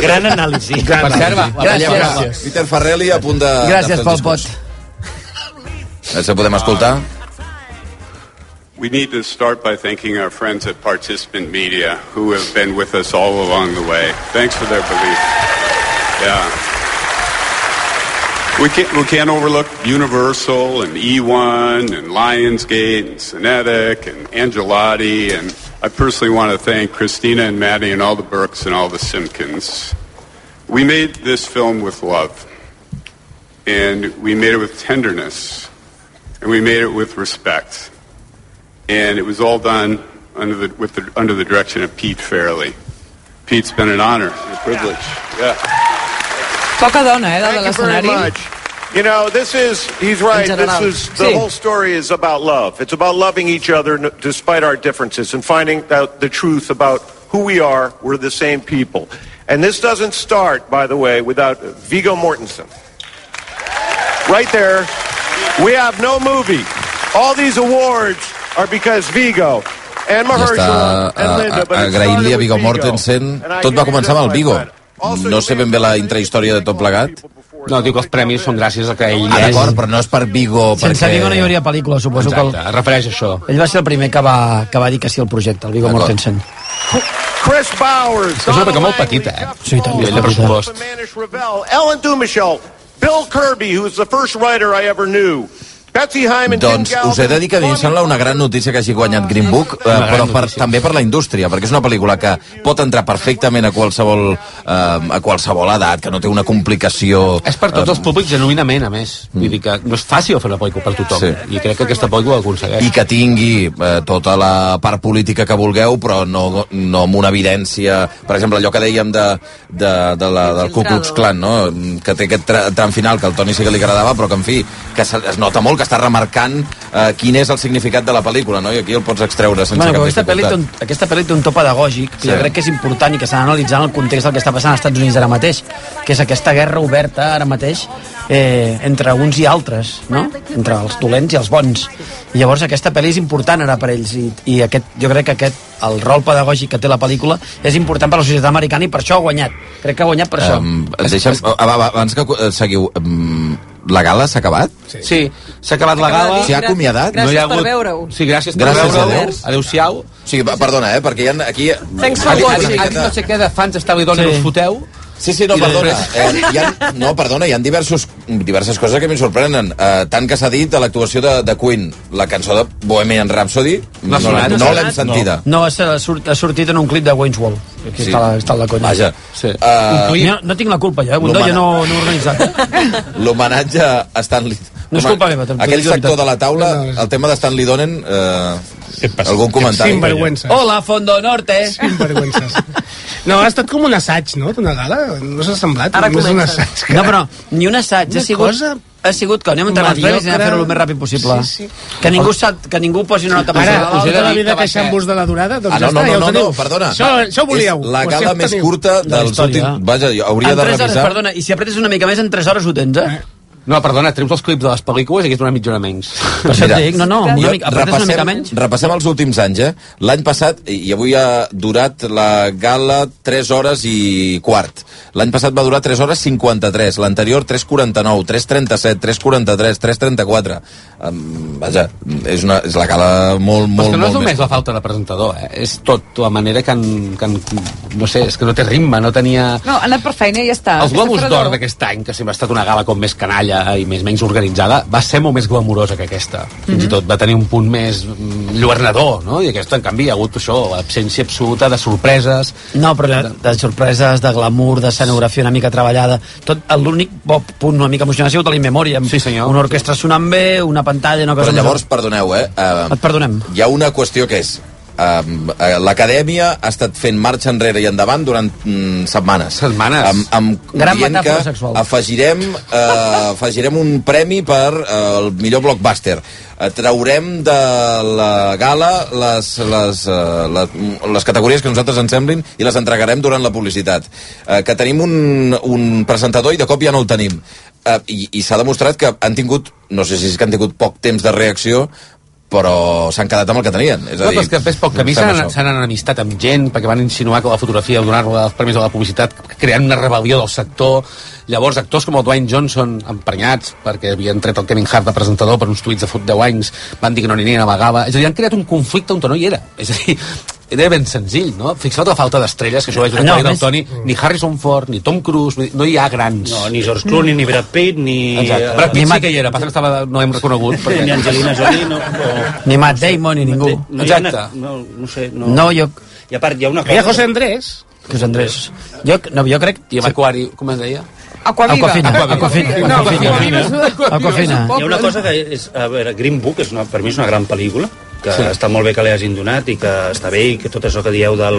[SPEAKER 7] Gran anàlisi.
[SPEAKER 6] Gran
[SPEAKER 2] Per cert, va,
[SPEAKER 5] Gràcies.
[SPEAKER 4] Peter Farrelly a punt de...
[SPEAKER 5] Gràcies pel
[SPEAKER 4] el
[SPEAKER 5] pot.
[SPEAKER 4] discurs. A veure si podem escoltar.
[SPEAKER 14] We need to start by thanking our friends at Participant Media who have been with us all along the way. Thanks for their belief. Yeah. We can't, we can't overlook Universal and E1 and Lionsgate and Cinetic and Angelotti. And I personally want to thank Christina and Maddie and all the Burks and all the Simpkins. We made this film with love. And we made it with tenderness. And we made it with respect and it was all done under the, with the, under the direction of Pete Fairley. Pete's been an honor and a privilege. Yeah.
[SPEAKER 8] Poca dona, eh, dalt de
[SPEAKER 15] Thank you very
[SPEAKER 8] l'escenari.
[SPEAKER 15] much. You know, this is, he's right. This is, the
[SPEAKER 8] Sí.
[SPEAKER 15] whole story is about love. It's about loving each other despite our differences and finding out the truth about who we are. We're the same people. And this doesn't start, by the way, without Vigo Mortensen. Right there, we have no movie. All these awards are because Vigo and
[SPEAKER 4] Ja està
[SPEAKER 15] Mahershala and
[SPEAKER 4] a-
[SPEAKER 15] Linda, it
[SPEAKER 4] agraint-li a
[SPEAKER 15] Vigo.
[SPEAKER 4] Mortensen. Tot va començar amb el
[SPEAKER 15] this,
[SPEAKER 4] Vigo. No sé ben bé la intrahistòria de tot plegat.
[SPEAKER 2] No, diu que els premis són gràcies a que ell
[SPEAKER 4] Ah,
[SPEAKER 2] és...
[SPEAKER 4] d'acord, però no és per Vigo,
[SPEAKER 5] Sense
[SPEAKER 4] perquè...
[SPEAKER 5] Vigo no hi hauria pel·lícula, suposo
[SPEAKER 2] Exacte,
[SPEAKER 5] que...
[SPEAKER 2] es refereix a això.
[SPEAKER 5] El, ell va ser el primer que va, que va dir que sí al projecte, el
[SPEAKER 4] D'acord.
[SPEAKER 5] Mortensen.
[SPEAKER 15] Chris Bowers,
[SPEAKER 2] És una pel·lícula molt petita, eh?
[SPEAKER 5] Sí, tant,
[SPEAKER 2] A nivell de pressupost.
[SPEAKER 15] Ellen Dumichel, Bill Kirby, who was the first writer I ever knew.
[SPEAKER 4] Doncs us he de dir que a mi em sembla una gran notícia que hagi guanyat Green Book, eh, però per, també per la indústria, perquè és una pel·lícula que pot entrar perfectament a qualsevol, eh, a qualsevol edat, que no té una complicació...
[SPEAKER 2] És per tots
[SPEAKER 4] eh,
[SPEAKER 2] els públics genuïnament, a més. Vull dir que no és fàcil fer una pel·lícula per tothom.
[SPEAKER 4] Sí.
[SPEAKER 2] I crec que aquesta pel·lícula ho aconsegueix.
[SPEAKER 4] i que tingui eh, tota la part política que vulgueu, però no, no amb una evidència... Per exemple, allò que dèiem de, de, de la, del Ku Klux Klan, no? que té aquest tra tram final que al Toni sí que li agradava, però que, en fi, que es nota molt que està remarcant eh, quin és el significat de la pel·lícula, no? i aquí el pots extreure sense
[SPEAKER 5] Bueno,
[SPEAKER 4] cap
[SPEAKER 5] aquesta pel·li,
[SPEAKER 4] dificultat.
[SPEAKER 5] un, aquesta pel·li té un to pedagògic que
[SPEAKER 4] Sí.
[SPEAKER 5] jo crec que és important i que s'ha d'analitzar en el context del que està passant als Estats Units ara mateix, que és aquesta guerra oberta ara mateix eh, entre uns i altres, no? entre els dolents i els bons. I llavors aquesta pel·li és important ara per ells i, i aquest, jo crec que aquest, el rol pedagògic que té la pel·lícula és important per la societat americana i per això ha guanyat. Crec que ha guanyat per això.
[SPEAKER 4] Um, deixa'm, abans que eh, seguiu, um, la gala s'ha acabat?
[SPEAKER 2] Sí, s'ha acabat la gala.
[SPEAKER 4] S'ha acomiadat?
[SPEAKER 2] No hi ha
[SPEAKER 8] Gràcies per
[SPEAKER 2] hagut...
[SPEAKER 8] veure-ho.
[SPEAKER 2] Sí, gràcies per
[SPEAKER 4] Gràcies a
[SPEAKER 2] veure-ho.
[SPEAKER 4] Déu.
[SPEAKER 2] Adéu-siau.
[SPEAKER 4] Sí, perdona, eh, perquè hi ha, aquí...
[SPEAKER 8] Thanks for
[SPEAKER 2] Ha dit, ha
[SPEAKER 8] watching.
[SPEAKER 2] dit, ha dit no sé què de fans estava i dona
[SPEAKER 5] Sí.
[SPEAKER 2] sí. us foteu.
[SPEAKER 4] Sí, sí, no,
[SPEAKER 2] I
[SPEAKER 4] perdona.
[SPEAKER 2] després-
[SPEAKER 4] Eh, hi ha, no, perdona, hi ha diversos, diverses coses que a mi em sorprenen. Eh, tant que s'ha dit de l'actuació de, de Queen, la cançó de Bohemian Rhapsody,
[SPEAKER 2] No
[SPEAKER 4] no,
[SPEAKER 2] sonat,
[SPEAKER 4] no,
[SPEAKER 2] no
[SPEAKER 4] l'hem sentida.
[SPEAKER 5] No, ha, surt, ha sortit en un clip de Wayne's Wall. Aquí
[SPEAKER 4] Sí.
[SPEAKER 5] està, la, està la conya.
[SPEAKER 4] Vaja.
[SPEAKER 2] Sí.
[SPEAKER 4] Uh,
[SPEAKER 5] No, no tinc la culpa, jo, eh, Bundó, jo no, no he organitzat.
[SPEAKER 4] L'homenatge a Stanley...
[SPEAKER 5] No és
[SPEAKER 4] Home,
[SPEAKER 5] culpa meva,
[SPEAKER 4] Aquell sector de la taula,
[SPEAKER 9] No, no,
[SPEAKER 4] el tema de Stanley Donen, eh? Algun comentari?
[SPEAKER 9] Sinvergüenza.
[SPEAKER 5] Hola, Fondo Norte!
[SPEAKER 9] Sinvergüenzas. No, ha estat com un assaig, no?, d'una gala. No s'ha semblat.
[SPEAKER 8] Ara
[SPEAKER 9] Només un assaig. que-
[SPEAKER 5] No, però ni un assaig,
[SPEAKER 9] Una
[SPEAKER 5] ha sigut,
[SPEAKER 9] cosa
[SPEAKER 5] ha sigut que anem entre els premis i anem a fer-ho el més ràpid possible.
[SPEAKER 9] Sí, sí.
[SPEAKER 5] Que ningú sap, que ningú posi una nota
[SPEAKER 9] Ara,
[SPEAKER 2] us he de
[SPEAKER 9] la
[SPEAKER 2] dir
[SPEAKER 9] vida
[SPEAKER 2] que ser-
[SPEAKER 9] queixant-vos de la durada, doncs
[SPEAKER 4] Ah, no,
[SPEAKER 9] ja
[SPEAKER 4] no,
[SPEAKER 9] està, ja
[SPEAKER 4] no,
[SPEAKER 9] ho
[SPEAKER 4] no, no, perdona.
[SPEAKER 9] Això, això ho volíeu.
[SPEAKER 4] És la gala més curta dels últims... Vaja, jo hauria
[SPEAKER 5] en
[SPEAKER 4] de
[SPEAKER 5] 3 hores,
[SPEAKER 4] revisar...
[SPEAKER 5] perdona, i si apretes una mica més, en 3 hores ho tens, eh?
[SPEAKER 2] No, perdona, treus els clips de les pel·lícules i aquí és una mitja hora menys.
[SPEAKER 5] Per això et dic, no, no, amb una mica, apretes una mica menys.
[SPEAKER 4] repassem els últims anys, eh? L'any passat, i avui ha durat la gala 3 hores i quart. L'any passat va durar 3 hores 53, l'anterior 3.49, 3.37, 3.43, 3.34. Um, vaja, és, una, és la gala molt,
[SPEAKER 2] Però
[SPEAKER 4] molt,
[SPEAKER 2] és que no és
[SPEAKER 4] molt
[SPEAKER 2] només la falta de presentador, eh? és tot la manera que han, que han... No sé, és que no té ritme, no tenia...
[SPEAKER 8] No, ha anat per feina i ja està.
[SPEAKER 2] Els Globus d'Or d'aquest any, que sempre ha estat una gala com més canalla, senzilla i més menys organitzada, va ser molt més glamurosa que aquesta. Fins
[SPEAKER 5] Mhm.
[SPEAKER 2] i tot va tenir un punt més mm, lluernador, no? I aquesta, en canvi, hi ha hagut això, l'absència absoluta de sorpreses.
[SPEAKER 5] No, però de, de sorpreses, de glamour, d'escenografia una mica treballada. Tot l'únic punt una mica emocionant ha sigut l'Inmemoria, amb
[SPEAKER 2] sí, senyor.
[SPEAKER 5] una orquestra sonant bé, una pantalla, una cosa...
[SPEAKER 4] Però llavors, perdoneu, eh? Uh,
[SPEAKER 5] Et perdonem.
[SPEAKER 4] Hi ha una qüestió que és Um, L'acadèmia ha estat fent marxa enrere i endavant durant mm, setmanes.
[SPEAKER 2] Setmanes.
[SPEAKER 4] Amb, amb
[SPEAKER 5] Gran
[SPEAKER 4] dient
[SPEAKER 5] metàfora
[SPEAKER 4] que
[SPEAKER 5] sexual.
[SPEAKER 4] afegirem, uh, afegirem un premi per uh, el millor blockbuster. Uh, traurem de la gala les, les, uh, les, les categories que nosaltres ens semblin i les entregarem durant la publicitat. Uh, que tenim un, un presentador i de cop ja no el tenim. Uh, I i s'ha demostrat que han tingut, no sé si és que han tingut poc temps de reacció, però s'han quedat amb el que tenien. És a
[SPEAKER 2] No,
[SPEAKER 4] dir,
[SPEAKER 2] és que després poc camí s'han enemistat amb gent perquè van insinuar que la fotografia donar-la els premis de la publicitat creant una rebel·lió del sector. Llavors actors com el Dwayne Johnson emprenyats perquè havien tret el Kevin Hart de presentador per uns tuits de fot 10 anys van dir que no n'hi navegava és a dir, han creat un conflicte on no hi era. És a dir, era ben senzill, no? Fixa't la falta d'estrelles, que això ho vaig
[SPEAKER 7] No, més-
[SPEAKER 2] Toni, ni Harrison Ford, ni Tom Cruise, no hi ha grans.
[SPEAKER 7] No, ni George Clooney, ni Brad Pitt, ni...
[SPEAKER 2] Exacte.
[SPEAKER 7] eh,
[SPEAKER 2] Brad Pitt sí que hi era, passa que estava, no hem reconegut.
[SPEAKER 7] Ni Angelina Jolie, no, o...
[SPEAKER 5] Ni Matt Damon, ni ningú.
[SPEAKER 7] No, ha una, no, no sé, no...
[SPEAKER 5] No, jo...
[SPEAKER 7] I a part, hi ha una
[SPEAKER 9] Hi ha
[SPEAKER 7] cosa...
[SPEAKER 9] José Andrés.
[SPEAKER 5] José Andrés. Jo, no, jo crec...
[SPEAKER 2] I amb Aquari, com es deia?
[SPEAKER 9] Aquaviva.
[SPEAKER 5] Aquafina. Aquafina.
[SPEAKER 9] No,
[SPEAKER 5] Aquafina.
[SPEAKER 9] Aquafina
[SPEAKER 5] Aquafina.
[SPEAKER 7] Hi ha una cosa que és... A veure, Green Book, és una, per mi és una gran pel·lícula, que
[SPEAKER 2] Sí.
[SPEAKER 7] està molt bé que l'hagin donat i que està bé i que tot això que dieu del,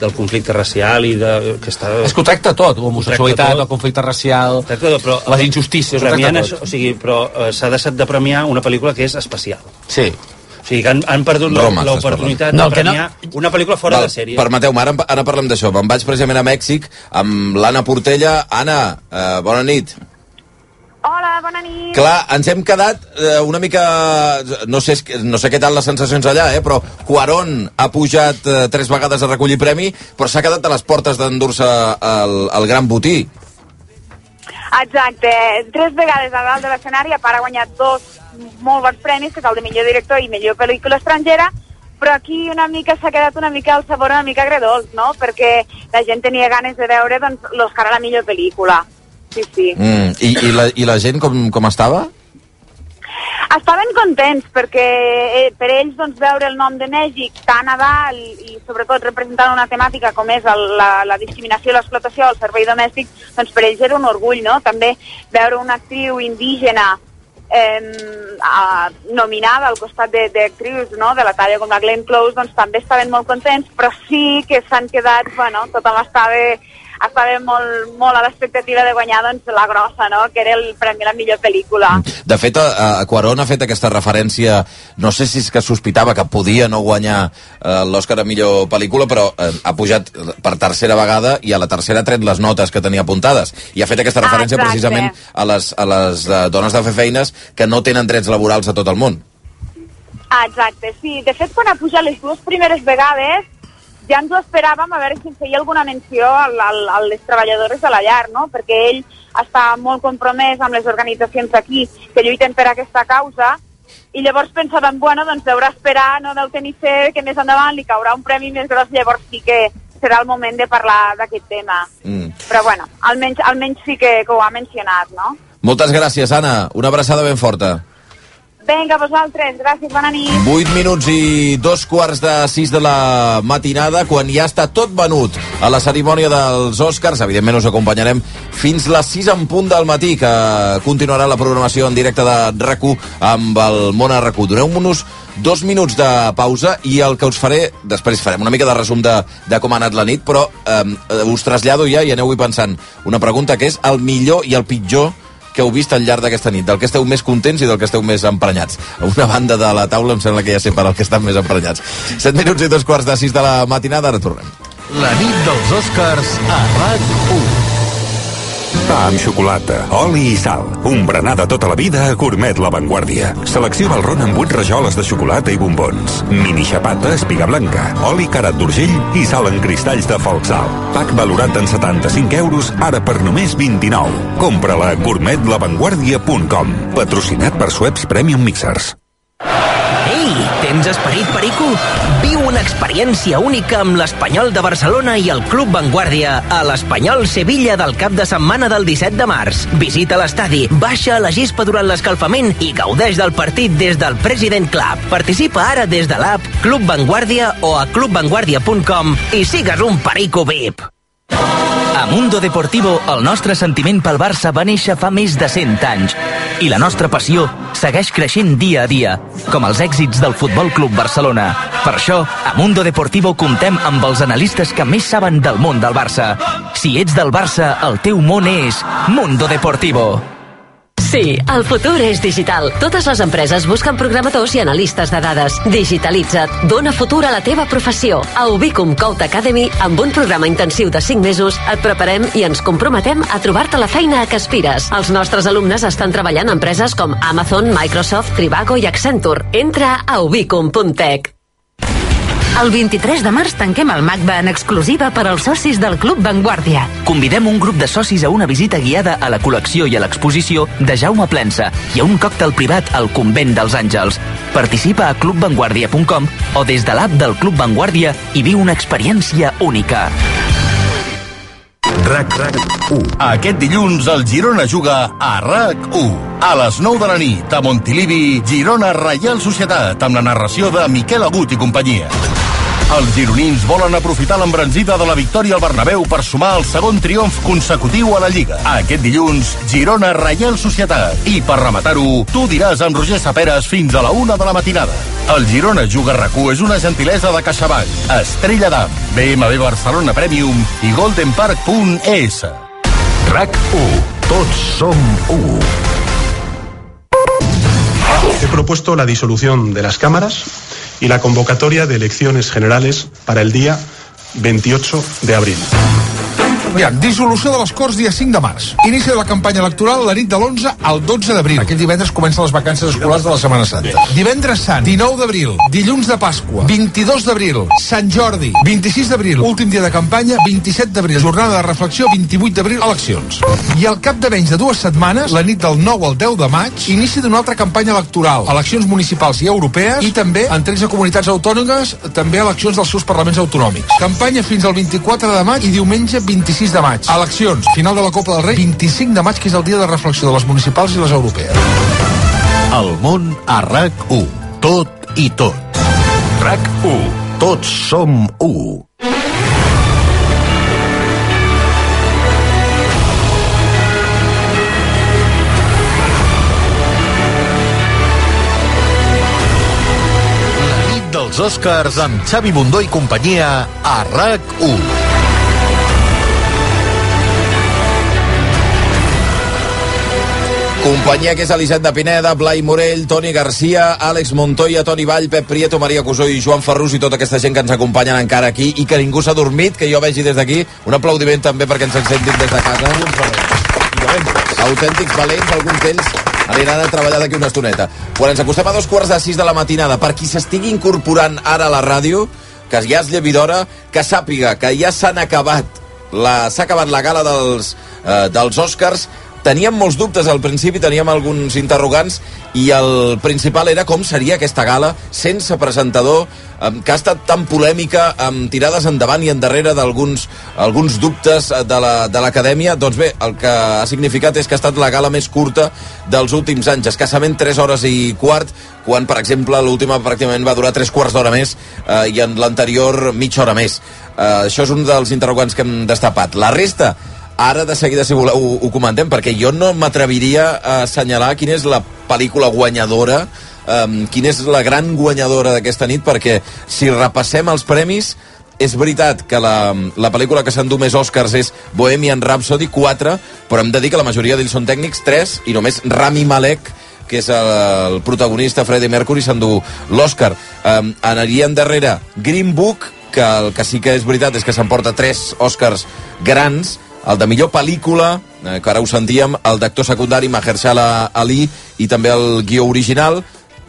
[SPEAKER 7] del conflicte racial i de... Que està...
[SPEAKER 2] És que ho tracta tot, l'homosexualitat, el conflicte racial,
[SPEAKER 7] tot, però,
[SPEAKER 2] les injustícies, ho tracta
[SPEAKER 7] premiant
[SPEAKER 2] tot.
[SPEAKER 7] això, o sigui, però eh, s'ha deixat de premiar una pel·lícula que és especial.
[SPEAKER 2] Sí.
[SPEAKER 7] O sigui, que han, han perdut l'oportunitat
[SPEAKER 4] parlant.
[SPEAKER 7] de
[SPEAKER 4] No, que no-
[SPEAKER 7] premiar una pel·lícula fora
[SPEAKER 4] Val,
[SPEAKER 7] de sèrie.
[SPEAKER 4] Permeteu-me, ara, ara parlem d'això. Me'n vaig precisament a Mèxic amb l'Anna Portella. Anna, eh, bona nit.
[SPEAKER 16] Hola, bona nit.
[SPEAKER 4] Clar, ens hem quedat eh, una mica... No sé, no sé què tal les sensacions allà, eh, però Cuarón ha pujat eh, tres vegades a recollir premi, però s'ha quedat a les portes d'endur-se el, el gran botí.
[SPEAKER 16] Exacte, tres vegades a dalt de l'escenari, a part ha guanyat dos molt bons premis, que és el de millor director i millor pel·lícula estrangera, però aquí una mica s'ha quedat una mica el sabor una mica agredolç, no? Perquè la gent tenia ganes de veure doncs, l'Oscar a la millor pel·lícula. Sí, sí.
[SPEAKER 4] Mm, i, i, la, I la gent com, com estava?
[SPEAKER 16] Estaven contents perquè eh, per ells doncs, veure el nom de Mèxic tan a dalt i, sobretot representant una temàtica com és el, la, la discriminació i l'explotació del servei domèstic, doncs per ells era un orgull, no? També veure una actriu indígena eh, a, nominada al costat de- d'actrius no? de la talla com la Glenn Close, doncs també estaven molt contents, però sí que s'han quedat, bueno, tothom estava estava molt, molt a l'expectativa de guanyar doncs, la grossa, no? que era el premi a la millor pel·lícula.
[SPEAKER 4] De fet, a, a Cuarón ha fet aquesta referència, no sé si és que sospitava que podia no guanyar eh, l'Oscar a millor pel·lícula, però eh, ha pujat per tercera vegada i a la tercera ha tret les notes que tenia apuntades. I ha fet aquesta referència
[SPEAKER 16] Exacte.
[SPEAKER 4] precisament a les, a les eh, dones de fer feines que no tenen drets laborals a tot el món.
[SPEAKER 16] Ah, exacte, sí. De fet, quan ha pujat les dues primeres vegades, ja ens ho esperàvem a veure si feia alguna menció al, al, a les treballadores de la llar, no? Perquè ell està molt compromès amb les organitzacions d'aquí que lluiten per aquesta causa i llavors pensàvem, bueno, doncs deurà esperar, no deu tenir fer que més endavant li caurà un premi més gros, llavors sí que serà el moment de parlar d'aquest tema.
[SPEAKER 4] Mm.
[SPEAKER 16] Però bueno, almenys, almenys sí que, que ho ha mencionat, no?
[SPEAKER 4] Moltes gràcies, Anna. Una abraçada ben forta.
[SPEAKER 16] Vinga, vosaltres, gràcies, bona nit.
[SPEAKER 4] 8 minuts i dos quarts de 6 de la matinada, quan ja està tot venut a la cerimònia dels Oscars. Evidentment us acompanyarem fins les 6 en punt del matí, que continuarà la programació en directe de rac amb el món a rac Doneu-nos dos minuts de pausa i el que us faré, després farem una mica de resum de, de com ha anat la nit, però eh, us trasllado ja i aneu-hi pensant una pregunta que és el millor i el pitjor que heu vist al llarg d'aquesta nit, del que esteu més contents i del que esteu més emprenyats. A una banda de la taula em sembla que ja sé per al que estan més emprenyats. 7 minuts i dos quarts de 6 de la matinada, ara tornem.
[SPEAKER 17] La nit dels Oscars a RAC1.
[SPEAKER 18] Pa amb xocolata, oli i sal. Un berenar de tota la vida a Gourmet La Vanguardia. Selecció Valron amb 8 rajoles de xocolata i bombons. Mini xapata, espiga blanca, oli carat d'urgell i sal en cristalls de Folksal. Pack valorat en 75 euros, ara per només 29. Compra-la a gourmetlavanguardia.com. Patrocinat per Sueps Premium Mixers.
[SPEAKER 19] Ei, tens esperit perico? Viu una experiència única amb l'Espanyol de Barcelona i el Club Vanguardia a l'Espanyol Sevilla del cap de setmana del 17 de març. Visita l'estadi, baixa a la gespa durant l'escalfament i gaudeix del partit des del President Club. Participa ara des de l'app Club Vanguardia o a clubvanguardia.com i sigues un perico VIP. A Mundo Deportivo, el nostre sentiment pel Barça va néixer fa més de 100 anys i la nostra passió segueix creixent dia a dia, com els èxits del Futbol Club Barcelona. Per això, a Mundo Deportivo comptem amb els analistes que més saben del món del Barça. Si ets del Barça, el teu món és Mundo Deportivo.
[SPEAKER 20] Sí, el futur és digital. Totes les empreses busquen programadors i analistes de dades. Digitalitza't. Dóna futur a la teva professió. A Ubicum Code Academy, amb un programa intensiu de 5 mesos, et preparem i ens comprometem a trobar-te la feina a què aspires. Els nostres alumnes estan treballant a empreses com Amazon, Microsoft, Trivago i Accenture. Entra a ubicum.tech.
[SPEAKER 21] El 23 de març tanquem el MACBA en exclusiva per als socis del Club Vanguardia.
[SPEAKER 19] Convidem un grup de socis a una visita guiada a la col·lecció i a l'exposició de Jaume Plensa i a un còctel privat al Convent dels Àngels. Participa a clubvanguardia.com o des de l'app del Club Vanguardia i viu una experiència única.
[SPEAKER 22] RAC, RAC 1. Aquest dilluns el Girona juga a RAC 1. A les 9 de la nit, a Montilivi, Girona Reial Societat, amb la narració de Miquel Agut i companyia. Els gironins volen aprofitar l'embranzida de la victòria al Bernabéu per sumar el segon triomf consecutiu a la Lliga. Aquest dilluns, Girona Reial Societat. I per rematar-ho, tu diràs amb Roger Saperes fins a la una de la matinada. El Girona Juga rac és una gentilesa de CaixaBank, Estrella d'Am, BMW Barcelona Premium i goldenpark.es.
[SPEAKER 17] RAC 1. Tots som 1.
[SPEAKER 23] He propuesto la disolución de las cámaras y la convocatoria de elecciones generales para el día 28 de abril.
[SPEAKER 24] Aviam, dissolució de les Corts dia 5 de març. Inici de la campanya electoral la nit de l'11 al 12 d'abril. Aquest divendres comencen les vacances escolars de la Setmana Santa. Divendres Sant, 19 d'abril, dilluns de Pasqua, 22 d'abril, Sant Jordi, 26 d'abril, últim dia de campanya, 27 d'abril, jornada de reflexió, 28 d'abril, eleccions. I al cap de menys de dues setmanes, la nit del 9 al 10 de maig, inici d'una altra campanya electoral, eleccions municipals i europees, i també en 13 comunitats autònomes, també eleccions dels seus parlaments autonòmics. Campanya fins al 24 de maig i diumenge 26 26 de maig. Eleccions, final de la Copa del Rei, 25 de maig, que és el dia de reflexió de les municipals i les europees.
[SPEAKER 17] El món a RAC1. Tot i tot. RAC1. Tots som u. dels Oscars amb Xavi Bundó i companyia a RAC1.
[SPEAKER 4] Companyia que és Eliset de Pineda, Blai Morell, Toni Garcia, Àlex Montoya, Toni Vall, Pep Prieto, Maria Cusó i Joan Ferrus i tota aquesta gent que ens acompanyen encara aquí i que ningú s'ha dormit, que jo vegi des d'aquí. Un aplaudiment també perquè ens sentin des de casa. Autèntics valents, alguns d'ells aniran a treballar d'aquí una estoneta. Quan ens acostem a dos quarts de sis de la matinada, per qui s'estigui incorporant ara a la ràdio, que ja és llevi d'hora, que sàpiga que ja s'han acabat la- s'ha acabat la gala dels, eh, dels Oscars teníem molts dubtes al principi, teníem alguns interrogants i el principal era com seria aquesta gala sense presentador, que ha estat tan polèmica, amb tirades endavant i endarrere d'alguns alguns dubtes eh, de la- de l'acadèmia. doncs bé, el que ha significat és que ha estat la gala més curta dels últims anys, escassament 3 hores i quart, quan, per exemple, l'última pràcticament va durar 3 quarts d'hora més eh, i en l'anterior mitja hora més. Eh, això és un dels interrogants que hem destapat. La resta, ara de seguida si voleu ho, ho comentem perquè jo no m'atreviria a assenyalar quina és la pel·lícula guanyadora um, quina és la gran guanyadora d'aquesta nit perquè si repassem els premis és veritat que la, la pel·lícula que s'endú més Oscars és Bohemian Rhapsody 4 però hem de dir que la majoria d'ells són tècnics 3 i només Rami Malek que és el, el protagonista Freddie Mercury s'endú l'Oscar. Um, anirien darrere Green Book que el que sí que és veritat és que s'emporta tres Oscars grans el de millor pel·lícula, eh, que ara ho sentíem, el d'actor secundari Mahershala Ali i també el guió original.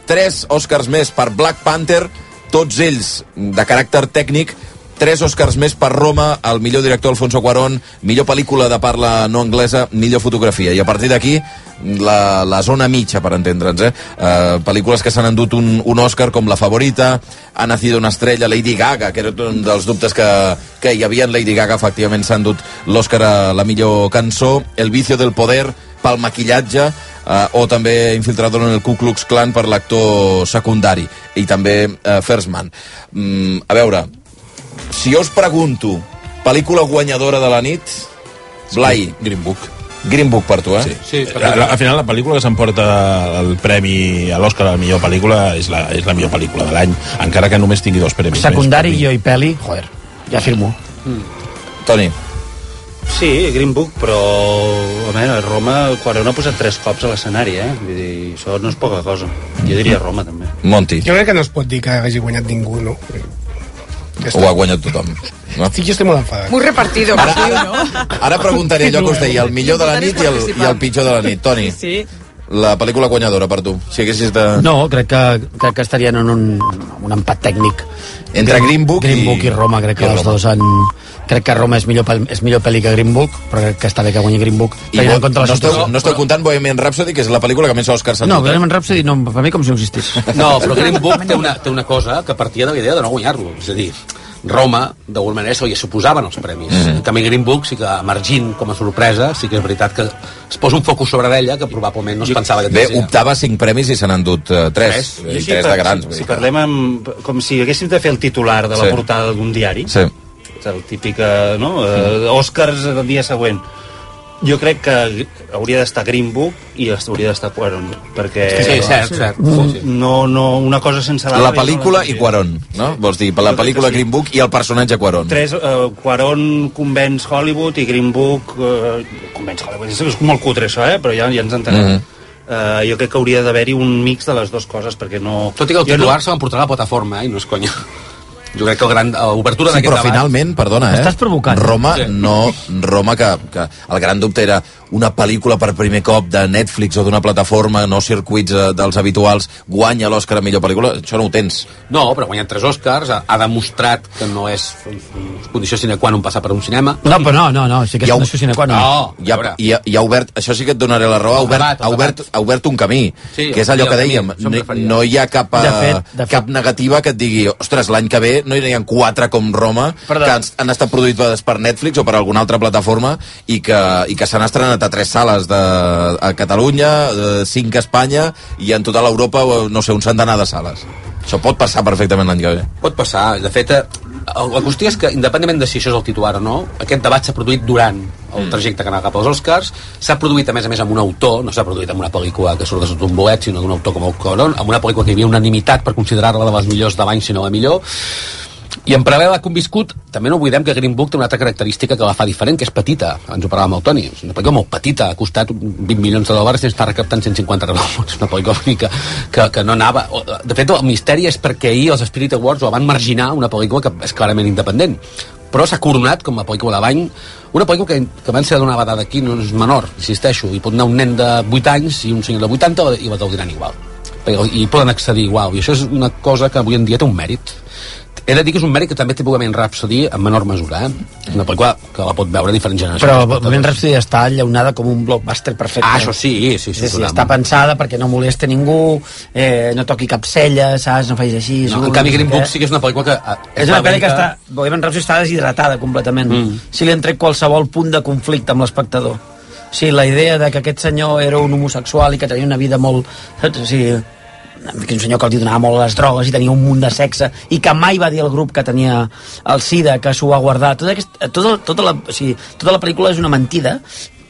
[SPEAKER 4] Tres Oscars més per Black Panther, tots ells de caràcter tècnic, tres Oscars més per Roma, el millor director Alfonso Cuarón, millor pel·lícula de parla no anglesa, millor fotografia. I a partir d'aquí, la, la zona mitja, per entendre'ns, eh? eh pel·lícules que s'han endut un, un Oscar com La Favorita, Ha nacido una estrella, Lady Gaga, que era un dels dubtes que, que hi havia en Lady Gaga, efectivament s'ha endut l'Oscar a la millor cançó, El vicio del poder, pel maquillatge, eh, o també Infiltrador en el Ku Klux Klan per l'actor secundari, i també eh, First Man. Mm, a veure, si jo us pregunto, pel·lícula guanyadora de la nit, Blai.
[SPEAKER 6] Green Book.
[SPEAKER 4] Green Book per tu, eh?
[SPEAKER 6] Sí, sí al, al final la pel·lícula que s'emporta el premi a l'Oscar a la millor pel·lícula és la, és la millor pel·lícula de l'any, encara que només tingui dos premis.
[SPEAKER 5] Secundari, jo i peli, joder, ja firmo.
[SPEAKER 7] Mm.
[SPEAKER 4] Toni.
[SPEAKER 7] Sí, Green Book, però a veure, Roma, Quaron ha posat tres cops a l'escenari, eh? Vull dir, això no és poca cosa. Jo diria Roma, també.
[SPEAKER 4] Monti.
[SPEAKER 9] Jo crec que no es pot dir que hagi guanyat ningú, no? Ja
[SPEAKER 4] Ho ha guanyat tothom. No?
[SPEAKER 9] Sí, jo estic molt enfadat.
[SPEAKER 8] Muy repartido,
[SPEAKER 4] Ara-
[SPEAKER 8] no?
[SPEAKER 4] Ara preguntaré allò que us deia, el millor de la nit i el, i el pitjor de la nit. Toni,
[SPEAKER 8] Sí, sí.
[SPEAKER 4] la pel·lícula guanyadora per tu. Si haguessis de...
[SPEAKER 5] No, crec que, crec que estarien en un, un empat tècnic.
[SPEAKER 4] Entre Green Book
[SPEAKER 5] Green
[SPEAKER 4] i-
[SPEAKER 5] Book i Roma, crec que
[SPEAKER 4] i
[SPEAKER 5] els dos han... Crec que Roma és millor, pel- és millor pel·li que Green Book, però crec que està bé que guanyi Green Book.
[SPEAKER 4] I
[SPEAKER 5] la
[SPEAKER 4] no, esteu, no esteu comptant Bohemian Rhapsody, que és la pel·lícula que més Oscars s'ha
[SPEAKER 5] No,
[SPEAKER 4] eh?
[SPEAKER 5] Bohemian Rhapsody no, per mi com si no existís.
[SPEAKER 2] No, però Green Book té una, té una cosa que partia de la idea de no guanyar-lo. És a dir, Roma, d'alguna manera, se li suposaven els premis. Mm. -hmm. En canvi, Green Book sí que, emergint com a sorpresa, sí que és veritat que es posa un focus sobre d'ella que probablement no es pensava que
[SPEAKER 4] Bé, optava a cinc premis i se n'han endut uh, tres.
[SPEAKER 7] Jo
[SPEAKER 4] I
[SPEAKER 7] així,
[SPEAKER 4] tres de grans.
[SPEAKER 7] Si, si parlem amb, com si haguéssim de fer el titular de la
[SPEAKER 4] Sí.
[SPEAKER 7] portada d'un diari,
[SPEAKER 4] Sí.
[SPEAKER 7] És el típic, eh, no? Eh, Oscars el dia següent. Jo crec que hauria d'estar Green Book i hauria d'estar Quaron, perquè...
[SPEAKER 2] Sí, cert, cert.
[SPEAKER 7] No,
[SPEAKER 2] sí.
[SPEAKER 7] no, no, una cosa sense
[SPEAKER 4] La
[SPEAKER 7] l'altra...
[SPEAKER 4] pel·lícula i Quaron, no? Vols dir, per la pel·lícula
[SPEAKER 7] sí.
[SPEAKER 4] Green Book i el personatge Quaron.
[SPEAKER 7] Tres, eh, Quaron convenç Hollywood i Green Book eh, convenç Hollywood. És, és molt cutre això, eh? però ja, ja ens entenem. Mm -hmm. jo crec que hauria d'haver-hi un mix de les dues coses, perquè no...
[SPEAKER 2] Tot i que el titular se l'emportarà a la plataforma, eh? i no és conya. Jo crec que el gran, l'obertura
[SPEAKER 4] Sí,
[SPEAKER 2] d'aquest
[SPEAKER 4] però
[SPEAKER 2] debat...
[SPEAKER 4] finalment, perdona, eh?
[SPEAKER 5] M'estàs provocant.
[SPEAKER 4] Roma,
[SPEAKER 2] Sí.
[SPEAKER 4] no... Roma, que, que el gran dubte era una pel·lícula per primer cop de Netflix o d'una plataforma, no circuits eh, dels habituals, guanya l'Oscar a millor pel·lícula, això no ho tens.
[SPEAKER 2] No, però ha guanyat tres Oscars, ha, ha demostrat que no és condició sine qua non passar per un cinema.
[SPEAKER 5] No, però no, no, no, sí que és una sine qua non.
[SPEAKER 2] No,
[SPEAKER 4] I ha, i, ha, i ha obert, això sí que et donaré la raó, ha obert,
[SPEAKER 2] debat,
[SPEAKER 4] ha obert, ha obert un camí,
[SPEAKER 2] Sí,
[SPEAKER 4] que és allò que
[SPEAKER 2] camí,
[SPEAKER 4] dèiem,
[SPEAKER 2] em
[SPEAKER 4] no, no hi ha cap,
[SPEAKER 5] De
[SPEAKER 4] eh,
[SPEAKER 5] fet, de fet.
[SPEAKER 4] cap negativa que et digui, ostres, l'any que ve no hi ha quatre com Roma,
[SPEAKER 5] Perdó.
[SPEAKER 4] que han, han estat produïts per Netflix o per alguna altra plataforma i que, i que s'han estrenat a tres sales de, a Catalunya, de cinc a Espanya i en tota l'Europa, eh, no sé, un centenar de sales. Això pot passar perfectament l'any que ve.
[SPEAKER 2] Pot passar. De fet, eh, el- la qüestió és que, independentment de si això és el titular o no, aquest debat s'ha produït durant el trajecte que anava cap als Oscars, s'ha produït, a més a més, amb un autor, no s'ha produït amb una pel·lícula que surt de sota un bolet, sinó d'un autor com el Coron, amb una pel·lícula que hi havia unanimitat per considerar-la de les millors de l'any, si no la millor, i en paral·lel ha conviscut, també no oblidem que Green Book té una altra característica que la fa diferent, que és petita. Ens ho parlàvem amb el Toni. És una pel·lícula molt petita, ha costat 20 milions de dòlars i està recaptant 150 revolts. Una pel·lícula que, que, que no anava... De fet, el misteri és perquè ahir els Spirit Awards ho van marginar una pel·lícula que és clarament independent però s'ha coronat com a pel·lícula de l'any una pel·lícula que, que van ser donar dada d'aquí no és menor, insisteixo, hi pot anar un nen de 8 anys i un senyor de 80 i la gaudiran igual i poden accedir igual i això és una cosa que avui en dia té un mèrit he de dir que és un mèrit que també té Bohemian Rhapsody en menor mesura, eh? una pel·lícula que la pot veure diferents generacions.
[SPEAKER 5] Però Bohemian Rhapsody està llaunada com un blockbuster perfecte.
[SPEAKER 2] Ah, això sí, sí, sí,
[SPEAKER 5] sí, sí està pensada perquè no molesti ningú, eh, no toqui cap cella, saps? No facis així.
[SPEAKER 2] No, en canvi, Green. Book sí que és una pel·lícula que... eh,
[SPEAKER 5] És una pel·li que està... Bohemian Rhapsody està deshidratada completament.
[SPEAKER 2] Mm.
[SPEAKER 5] Si li han tret qualsevol punt de conflicte amb l'espectador. O sigui, la idea de que aquest senyor era un homosexual i que tenia una vida molt... O sigui, que un senyor que hi donava molt les drogues i tenia un munt de sexe i que mai va dir al grup que tenia el SIDA, que s'ho va guardar. Tota, aquest, tota, tota, la, o sigui, tota la pel·lícula és una mentida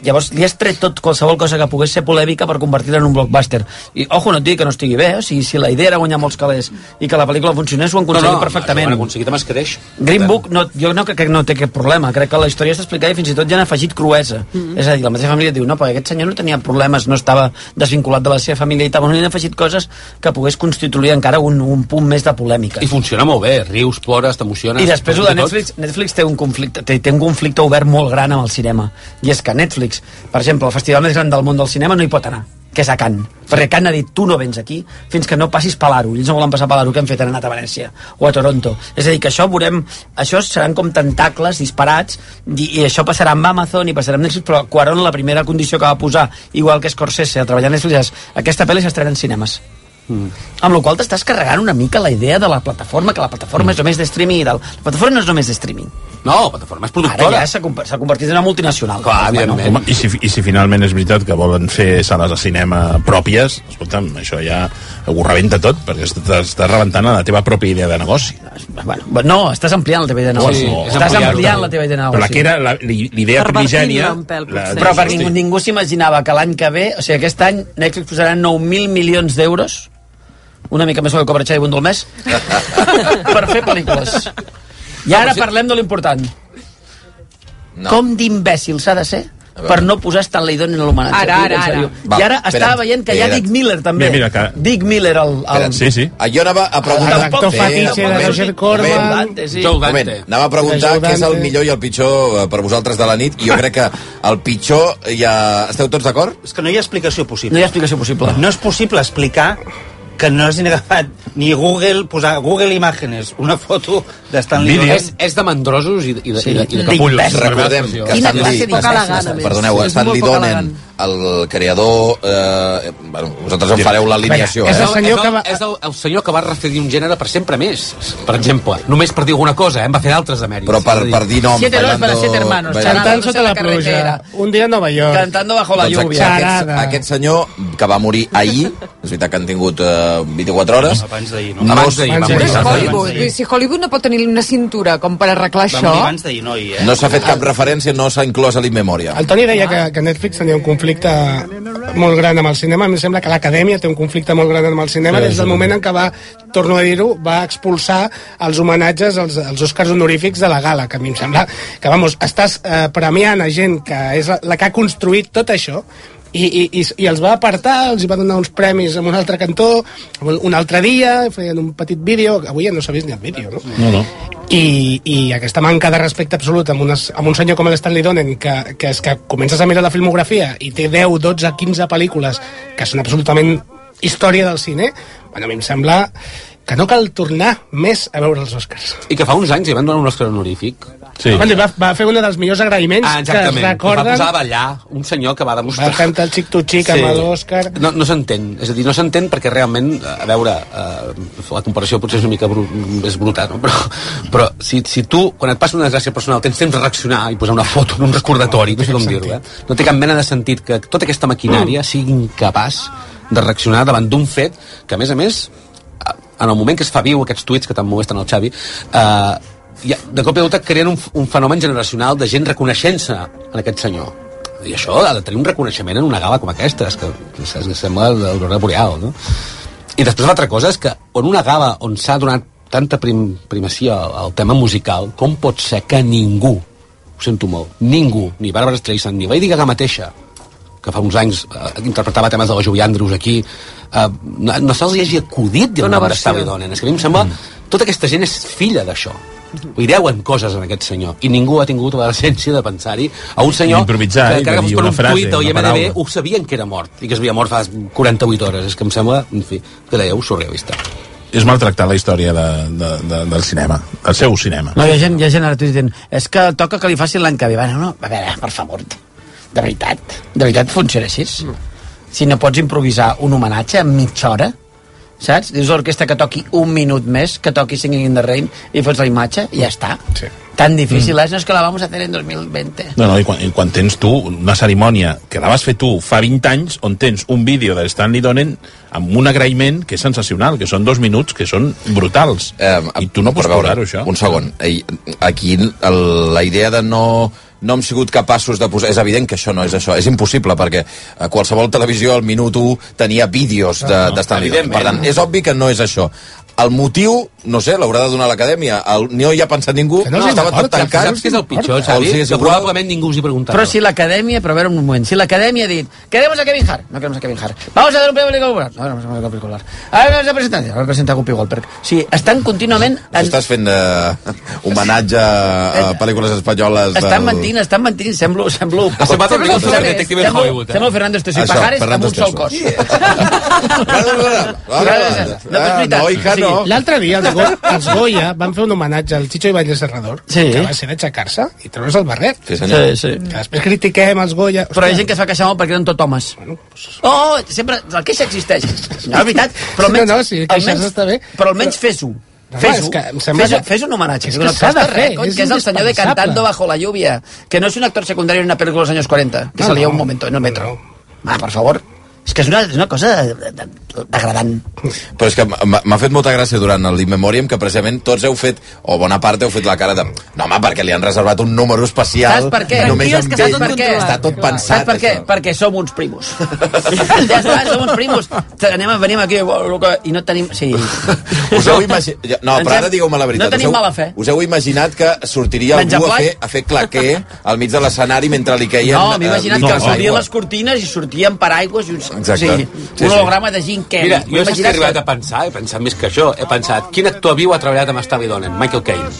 [SPEAKER 5] Llavors li has tret tot qualsevol cosa que pogués ser polèmica per convertir-la en un blockbuster. I, ojo, no et digui que no estigui bé, o sigui, si la idea era guanyar molts calés i que la pel·lícula funcionés, ho han aconseguit
[SPEAKER 2] no, no,
[SPEAKER 5] perfectament.
[SPEAKER 2] Ho han aconseguit amb escreix.
[SPEAKER 5] Green Book, no, jo no crec que no té aquest problema. Crec que la història està explicada i fins i tot ja han afegit cruesa.
[SPEAKER 2] Mm.
[SPEAKER 5] És a dir, la mateixa família diu, no, perquè aquest senyor no tenia problemes, no estava desvinculat de la seva família i tal, però li han afegit coses que pogués constituir encara un, un punt més de polèmica.
[SPEAKER 2] I funciona molt bé, rius, plores, t'emociones...
[SPEAKER 5] I després ho de
[SPEAKER 2] tot.
[SPEAKER 5] Netflix, Netflix té un conflicte, té, té un conflicte obert molt gran amb el cinema. I és que Netflix, per exemple, el festival més gran del món del cinema no hi pot anar. que és a Cannes. Perquè Cannes ha dit, tu no vens aquí fins que no passis Palaro. Ells no volen passar Palaro, que han fet? Han anat a Venècia o a Toronto. És a dir, que això veurem... Això seran com tentacles disparats i, i això passarà amb Amazon i passarà amb Netflix, però Cuarón la primera condició que va posar, igual que Scorsese, a treballar a Netflix, aquesta pel·li s'estrena en cinemes. Mm. Amb la qual t'estàs carregant una mica la idea de la plataforma, que la plataforma mm. és només de streaming i tal. La plataforma no és només de streaming.
[SPEAKER 2] No, la plataforma és productora.
[SPEAKER 5] Ara ja s'ha conver- s'ha convertit en una multinacional.
[SPEAKER 2] Clar, evidentment.
[SPEAKER 6] Home, i, si, I si finalment és veritat que volen fer sales de cinema pròpies, escolta'm, això ja ho rebenta tot, perquè estàs, estàs rebentant la teva pròpia idea de negoci.
[SPEAKER 5] Bueno, no, estàs ampliant la teva idea de negoci.
[SPEAKER 6] Sí,
[SPEAKER 5] estàs
[SPEAKER 6] ampliar-la.
[SPEAKER 5] ampliant la teva idea de negoci.
[SPEAKER 6] Però la que era l'idea primigènia... la-
[SPEAKER 5] Però per ningú, ningú s'imaginava que l'any que ve, o sigui, aquest any Netflix posarà 9.000 milions d'euros una mica més del que cobra Xavi Bundó al mes per fer pel·lícules. I ara parlem de l'important.
[SPEAKER 4] No.
[SPEAKER 5] Com d'imbècil s'ha de ser per no posar Stanley Donen a l'homenatge.
[SPEAKER 13] Ara, ara,
[SPEAKER 5] en
[SPEAKER 13] ara.
[SPEAKER 5] I ara
[SPEAKER 4] Va,
[SPEAKER 5] estava veient que hi ha. Dick Miller també.
[SPEAKER 6] Mira, mira, que-
[SPEAKER 5] Dick Miller, el... el...
[SPEAKER 4] Sí, sí. Jo anava a preguntar...
[SPEAKER 5] El doctor
[SPEAKER 4] Sí,
[SPEAKER 5] Fetiche de Roger Corman. Dante, sí.
[SPEAKER 4] Un moment, anava a preguntar
[SPEAKER 5] Joe
[SPEAKER 4] què és el
[SPEAKER 5] Dante.
[SPEAKER 4] millor i el pitjor eh, per vosaltres de la nit, i jo crec que el pitjor ja... Esteu tots d'acord?
[SPEAKER 7] És que no hi ha explicació possible.
[SPEAKER 5] No hi ha explicació possible.
[SPEAKER 7] No és possible explicar que no hagin agafat ni Google, posar Google Imágenes, una foto d'Stanley Donen.
[SPEAKER 2] És, és de mandrosos i, de- i, de,
[SPEAKER 7] Sí.
[SPEAKER 2] i, de, i de capullos.
[SPEAKER 4] Recordem que Stanley, perdoneu,
[SPEAKER 13] És
[SPEAKER 4] Stanley Donen, el creador, eh, bueno, vosaltres en fareu l'alineació,
[SPEAKER 2] és,
[SPEAKER 4] eh?
[SPEAKER 2] el, senyor que va... és el, el senyor que va referir un gènere per sempre més, per exemple. Només per dir alguna cosa, eh? en va fer d'altres emèrits.
[SPEAKER 4] Però per, per dir nom,
[SPEAKER 5] Siete horas para siete hermanos.
[SPEAKER 9] Cantant sota la pluja. Un dia a Nova York.
[SPEAKER 5] Cantando bajo la
[SPEAKER 4] Doncs
[SPEAKER 5] lluvia.
[SPEAKER 4] aquest, aquest senyor que va morir ahir, és veritat que han tingut eh, 24 hores,
[SPEAKER 7] Abans d'ahir,
[SPEAKER 4] no?
[SPEAKER 7] Abans d'ahir, morir.
[SPEAKER 13] és
[SPEAKER 7] Abans d'ahir.
[SPEAKER 13] Si Hollywood no pot tenir una cintura com per arreglar
[SPEAKER 7] Va
[SPEAKER 13] això...
[SPEAKER 7] abans d'ahir, no, eh?
[SPEAKER 4] no s'ha fet cap referència, no s'ha inclòs a l'Inmemoria.
[SPEAKER 9] El Toni deia que, que Netflix tenia un conflicte molt gran amb el cinema. A mi em sembla que l'acadèmia té un conflicte molt gran amb el cinema
[SPEAKER 6] Sí,
[SPEAKER 9] des del
[SPEAKER 6] sí.
[SPEAKER 9] moment en què va, torno a dir-ho, va expulsar els homenatges als, als Oscars honorífics de la gala, que a mi em sembla que, vamos, estàs eh, premiant a gent que és la, la que ha construït tot això i, i, i, i els va apartar, els va donar uns premis en un altre cantó, un altre dia, feien un petit vídeo, avui ja no s'ha vist ni el vídeo, no?
[SPEAKER 6] No, no.
[SPEAKER 9] i, i aquesta manca de respecte absolut amb, unes, amb un senyor com l'Stanley Donen que, que és que comences a mirar la filmografia i té 10, 12, 15 pel·lícules que són absolutament història del cine bueno, a mi em sembla que no cal tornar més a veure els Oscars
[SPEAKER 2] I que fa uns anys li van donar un Oscar honorífic.
[SPEAKER 6] Sí.
[SPEAKER 9] Bueno, i va, va fer un dels millors agraïments
[SPEAKER 2] Ah,
[SPEAKER 9] que es
[SPEAKER 2] exactament. Que va
[SPEAKER 9] recorden
[SPEAKER 2] posar a ballar un senyor que va demostrar...
[SPEAKER 9] va cantar el Xic to Xic sí. amb l'Oscar
[SPEAKER 2] No, no s'entén, és a dir, no s'entén perquè realment, a veure, eh, la comparació potser és una mica bru és bruta, no? però, però si, si tu, quan et passa una desgràcia personal, tens temps de reaccionar i posar una foto en un recordatori, no sé com dir-ho, eh? no té cap mena de sentit que tota aquesta maquinària sigui incapaç de reaccionar davant d'un fet que, a més a més, en el moment que es fa viu aquests tuits que tant molesten el Xavi, eh, ja, de cop i volta creen un, un fenomen generacional de gent reconeixent-se en aquest senyor i això ha de tenir un reconeixement en una gala com aquesta és que, és que sembla l'aurora boreal no? i després l'altra cosa és que en una gala on s'ha donat tanta prim, primacia al, al tema musical com pot ser que ningú ho sento molt, ningú, ni Barbara Streisand ni Lady Gaga mateixa que fa uns anys eh, interpretava temes de la Julie Andrews aquí eh, no, no se'ls hi hagi acudit dir el
[SPEAKER 13] Una versió.
[SPEAKER 2] Donen. És que a mi em sembla, tota aquesta gent és filla d'això. Dir, deuen coses en aquest senyor. I ningú ha tingut la decència de pensar-hi. A un senyor que, que
[SPEAKER 6] de
[SPEAKER 2] fos
[SPEAKER 6] dir
[SPEAKER 2] per
[SPEAKER 6] una
[SPEAKER 2] un
[SPEAKER 6] frase,
[SPEAKER 2] tuit o IMDB ho sabien que era mort i que es havia mort fa 48 hores. És que em sembla, en fi, que dèieu surrealista.
[SPEAKER 6] És maltractar la història de, de, de, del cinema, del seu cinema.
[SPEAKER 5] No, hi ha gent, hi ha gent ara dient és que toca que li facin l'any que ve. Bueno, no, a veure, per favor, de veritat, de veritat funciona així? Si no pots improvisar un homenatge en mitja hora, saps? Dius a l'orquestra que toqui un minut més, que toqui Singing in the Rain, i fots la imatge, i ja està.
[SPEAKER 9] Sí.
[SPEAKER 5] Tan difícil és, no és que la vamos a hacer en 2020.
[SPEAKER 6] No, no, i quan, i quan tens tu una cerimònia que la vas fer tu fa 20 anys, on tens un vídeo de Stanley Donen amb un agraïment que és sensacional, que són dos minuts que són brutals.
[SPEAKER 4] Eh,
[SPEAKER 6] I tu no pots
[SPEAKER 4] veure,
[SPEAKER 6] això.
[SPEAKER 4] Un segon. Ei, Aquí el, la idea de no no hem sigut capaços de posar... És evident que això no és això, és impossible, perquè a qualsevol televisió al minut 1 tenia vídeos de,
[SPEAKER 2] No, no,
[SPEAKER 4] de Stanley Donen.
[SPEAKER 2] evidentment.
[SPEAKER 4] Per tant, és obvi que no és això. El motiu, no sé, l'haurà de donar l'acadèmia. No hi ha pensat ningú,
[SPEAKER 2] no els
[SPEAKER 4] estava tot tancat.
[SPEAKER 2] saps què és el pitjor,
[SPEAKER 4] O
[SPEAKER 2] Xavi?
[SPEAKER 4] sigui,
[SPEAKER 2] que probablement ningú us hi preguntava.
[SPEAKER 5] Però si l'acadèmia, però a veure un moment, si l'acadèmia ha dit, queremos a Kevin Hart, no queremos a Kevin Hart, vamos a dar un premio Goldberg, no queremos un premio Goldberg, ahora vamos a presentar, ahora presenta Guppy Goldberg. O sigui, estan contínuament... En,
[SPEAKER 4] Estàs fent eh, homenatge a pel·lícules espanyoles
[SPEAKER 5] estan mentint, estan mentint, semblo... semblo
[SPEAKER 2] Ha semblat el Detective-
[SPEAKER 5] semblo-
[SPEAKER 2] Hollywood, eh?
[SPEAKER 5] Semblo Fernando Esteso i Pajares
[SPEAKER 4] Fernando
[SPEAKER 5] amb un sol cos.
[SPEAKER 4] Ah,
[SPEAKER 5] No, però és veritat.
[SPEAKER 4] no, no.
[SPEAKER 9] L'altre dia els, Go els Goya van fer un homenatge al Chicho Ibáñez Serrador,
[SPEAKER 5] Sí.
[SPEAKER 9] que va ser d'aixecar-se i treure's el barret.
[SPEAKER 4] Sí, senyor.
[SPEAKER 5] Sí, sí.
[SPEAKER 9] Que després critiquem els Goya...
[SPEAKER 5] Però hi ha gent que es fa queixar molt perquè eren tot homes. Oh, sempre, la queixa existeix. No, és veritat, però almenys,
[SPEAKER 9] no, no, sí,
[SPEAKER 5] almenys,
[SPEAKER 9] està bé.
[SPEAKER 5] però almenys fes-ho.
[SPEAKER 9] No,
[SPEAKER 5] Fes-ho,
[SPEAKER 9] em sembla
[SPEAKER 5] fes, fes un homenatge.
[SPEAKER 9] és
[SPEAKER 5] que
[SPEAKER 9] que
[SPEAKER 5] no
[SPEAKER 9] s'ha de fer,
[SPEAKER 5] cony,
[SPEAKER 9] és
[SPEAKER 5] que és el senyor de. Cantando bajo la lluvia, que no és un actor secundari en una pel·lícula dels anys 40, que
[SPEAKER 9] No,
[SPEAKER 5] salía
[SPEAKER 9] no.
[SPEAKER 5] un momento en el metro. Ah, por favor. És que és una, és una cosa de- de- degradant.
[SPEAKER 4] Però és que m'ha fet molta gràcia durant el In Memoriam que precisament tots heu fet, o bona part heu fet la cara de... No, home, perquè li han reservat un número especial.
[SPEAKER 5] Saps per què?
[SPEAKER 4] Només amb
[SPEAKER 5] que
[SPEAKER 4] ell.
[SPEAKER 5] per què?
[SPEAKER 4] Està tot pensat,
[SPEAKER 5] Saps per què?
[SPEAKER 4] això.
[SPEAKER 5] Perquè som uns primos. ja està, som uns primos. Anem, venim aquí i no tenim... Sí.
[SPEAKER 4] Us heu imaginat... No, però ara digueu-me la veritat.
[SPEAKER 5] No tenim
[SPEAKER 4] us heu,
[SPEAKER 5] mala fe.
[SPEAKER 4] Us heu imaginat que sortiria
[SPEAKER 5] Menjar
[SPEAKER 4] algú a fer, a fer claquer al mig de l'escenari mentre li queien...
[SPEAKER 5] No, m'he imaginat
[SPEAKER 4] eh,
[SPEAKER 5] que s'obrien
[SPEAKER 4] d'aigua?
[SPEAKER 5] les cortines i sortien paraigües i uns...
[SPEAKER 4] Exacte.
[SPEAKER 5] Sí,
[SPEAKER 4] Sí,
[SPEAKER 5] un
[SPEAKER 4] sí.
[SPEAKER 5] holograma de Jim Carrey.
[SPEAKER 2] Mira, jo saps que he arribat a pensar, he pensat més que això, he pensat, quin actor viu ha treballat amb Stavi Donen? Michael Caine.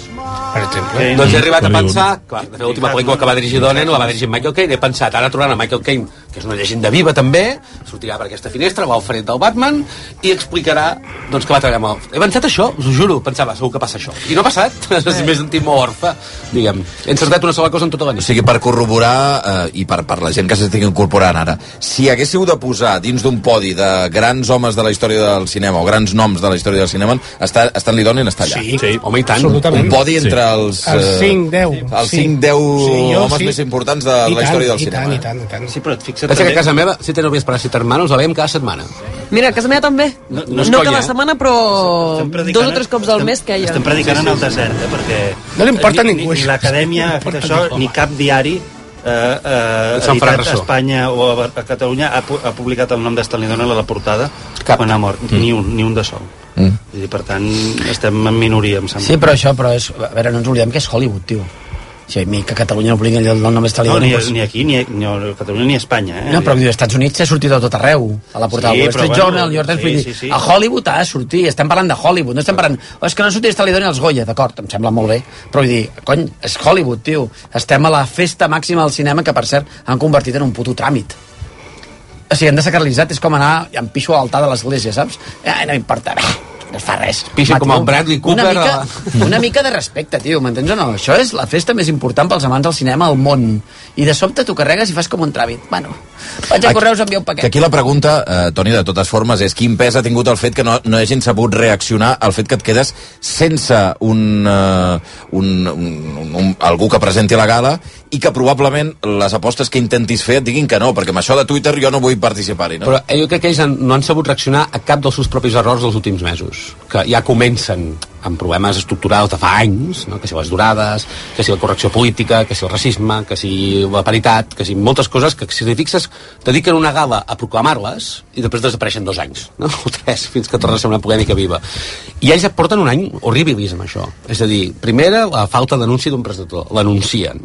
[SPEAKER 9] Per exemple.
[SPEAKER 2] Doncs he arribat a pensar, clar, de fet, l'última pel·lícula que va dirigir Donen la va dirigir Michael Caine, he pensat, ara trobant a Michael Caine, que és una llegenda viva també, sortirà per aquesta finestra, va al fred del Batman, i explicarà doncs, que va treballar amb el... He pensat això, us ho juro, pensava, segur que passa això. I no ha passat, m'he sentit molt orfe, diguem. He encertat una sola cosa en tota la
[SPEAKER 4] O
[SPEAKER 2] nit.
[SPEAKER 4] sigui, per corroborar, eh, i per, per la gent que s'estigui incorporant ara, si haguéssiu de posar dins d'un podi de grans homes de la història del cinema, o grans noms de la història del cinema, està, Stanley Donen està allà.
[SPEAKER 9] Sí,
[SPEAKER 2] Sí, home, i tant.
[SPEAKER 9] absolutament.
[SPEAKER 4] Un podi entre els...
[SPEAKER 9] Els
[SPEAKER 4] eh,
[SPEAKER 9] 5, 10.
[SPEAKER 4] Els
[SPEAKER 9] sí.
[SPEAKER 4] 5, 10
[SPEAKER 9] Sí, jo
[SPEAKER 4] homes
[SPEAKER 9] sí.
[SPEAKER 4] més importants de
[SPEAKER 9] I
[SPEAKER 4] la
[SPEAKER 9] tant,
[SPEAKER 4] història del
[SPEAKER 9] i
[SPEAKER 4] cinema.
[SPEAKER 9] Tant,
[SPEAKER 4] eh?
[SPEAKER 9] i tant, i tant.
[SPEAKER 7] Sí, però et fixa't
[SPEAKER 2] Pensa que a casa meva, si te novies para siete hermanos, la veiem cada setmana.
[SPEAKER 8] Mira, a casa meva també.
[SPEAKER 2] No-
[SPEAKER 8] No,
[SPEAKER 2] no
[SPEAKER 8] cada
[SPEAKER 2] eh?
[SPEAKER 8] setmana, però dos o tres cops al mes que hi ha.
[SPEAKER 7] Estem predicant en el desert, eh, perquè...
[SPEAKER 9] No li importa
[SPEAKER 7] ni,
[SPEAKER 9] ningú,
[SPEAKER 7] Ni, ni l'acadèmia ha fet això, ni cap diari eh, eh, editat a. Espanya o a, a Catalunya ha, pu- ha publicat el nom de Stanley Donen a la portada
[SPEAKER 2] Cap.
[SPEAKER 7] quan ha mort. Ni un, ni un de sol.
[SPEAKER 4] Mm.
[SPEAKER 7] Dir, per tant, estem en minoria, em sembla.
[SPEAKER 5] Sí, però això, però és... A veure, no ens oblidem que és Hollywood, tio. Si a mi que Catalunya no publiquen el nom de
[SPEAKER 7] no, ni,
[SPEAKER 5] Stalin.
[SPEAKER 7] ni aquí, ni, ni a Catalunya, ni a Espanya. Eh?
[SPEAKER 5] No, però als Estats Units s'ha sortit a tot arreu, a la portada
[SPEAKER 7] Sí,
[SPEAKER 5] del Wall Street
[SPEAKER 7] bueno,
[SPEAKER 5] Journal, New York Times,
[SPEAKER 7] sí, sí, sí.
[SPEAKER 5] a Hollywood ha de sortir, estem parlant de Hollywood, no estem parlant... Oh, és que no ha sortit Donen als Goya, d'acord, em sembla molt bé, però vull dir, cony, és Hollywood, tio, estem a la festa màxima del cinema que, per cert, han convertit en un puto tràmit. O sigui, han desacralitzat, és com anar amb pixo a l'altar de l'església, saps? Eh, no importa, bé, no es fa res.
[SPEAKER 2] Pixa com el Bradley
[SPEAKER 5] Una
[SPEAKER 2] Cooper
[SPEAKER 5] mica,
[SPEAKER 2] a
[SPEAKER 5] una mica de respecte, tio, m'entens o no? Això és la festa més important pels amants del cinema al món. I de sobte t'ho carregues i fas com un tràmit. Bueno, vaig a
[SPEAKER 4] Aquí-
[SPEAKER 5] correus a enviar un
[SPEAKER 4] Que
[SPEAKER 5] paquet.
[SPEAKER 4] aquí la pregunta, eh, Toni, de totes formes, és quin pes ha tingut el fet que no, no hagin sabut reaccionar al fet que et quedes sense un, uh, un, un, un, un, algú que presenti la gala i que probablement les apostes que intentis fer et diguin que no, perquè amb això de Twitter jo no vull participar-hi. No?
[SPEAKER 2] Però jo crec que ells no han sabut reaccionar a cap dels seus propis errors dels últims mesos, que ja comencen amb problemes estructurals de fa anys, no? que si les durades, que si la correcció política, que si el racisme, que si la paritat, que si moltes coses que, si t'hi fixes, dediquen una gala a proclamar-les i després desapareixen dos anys, no? o tres, fins que torna a ser una polèmica viva. I ells porten un any horribilis amb això. És a dir, primera, la falta d'anunci d'un presentador. L'anuncien.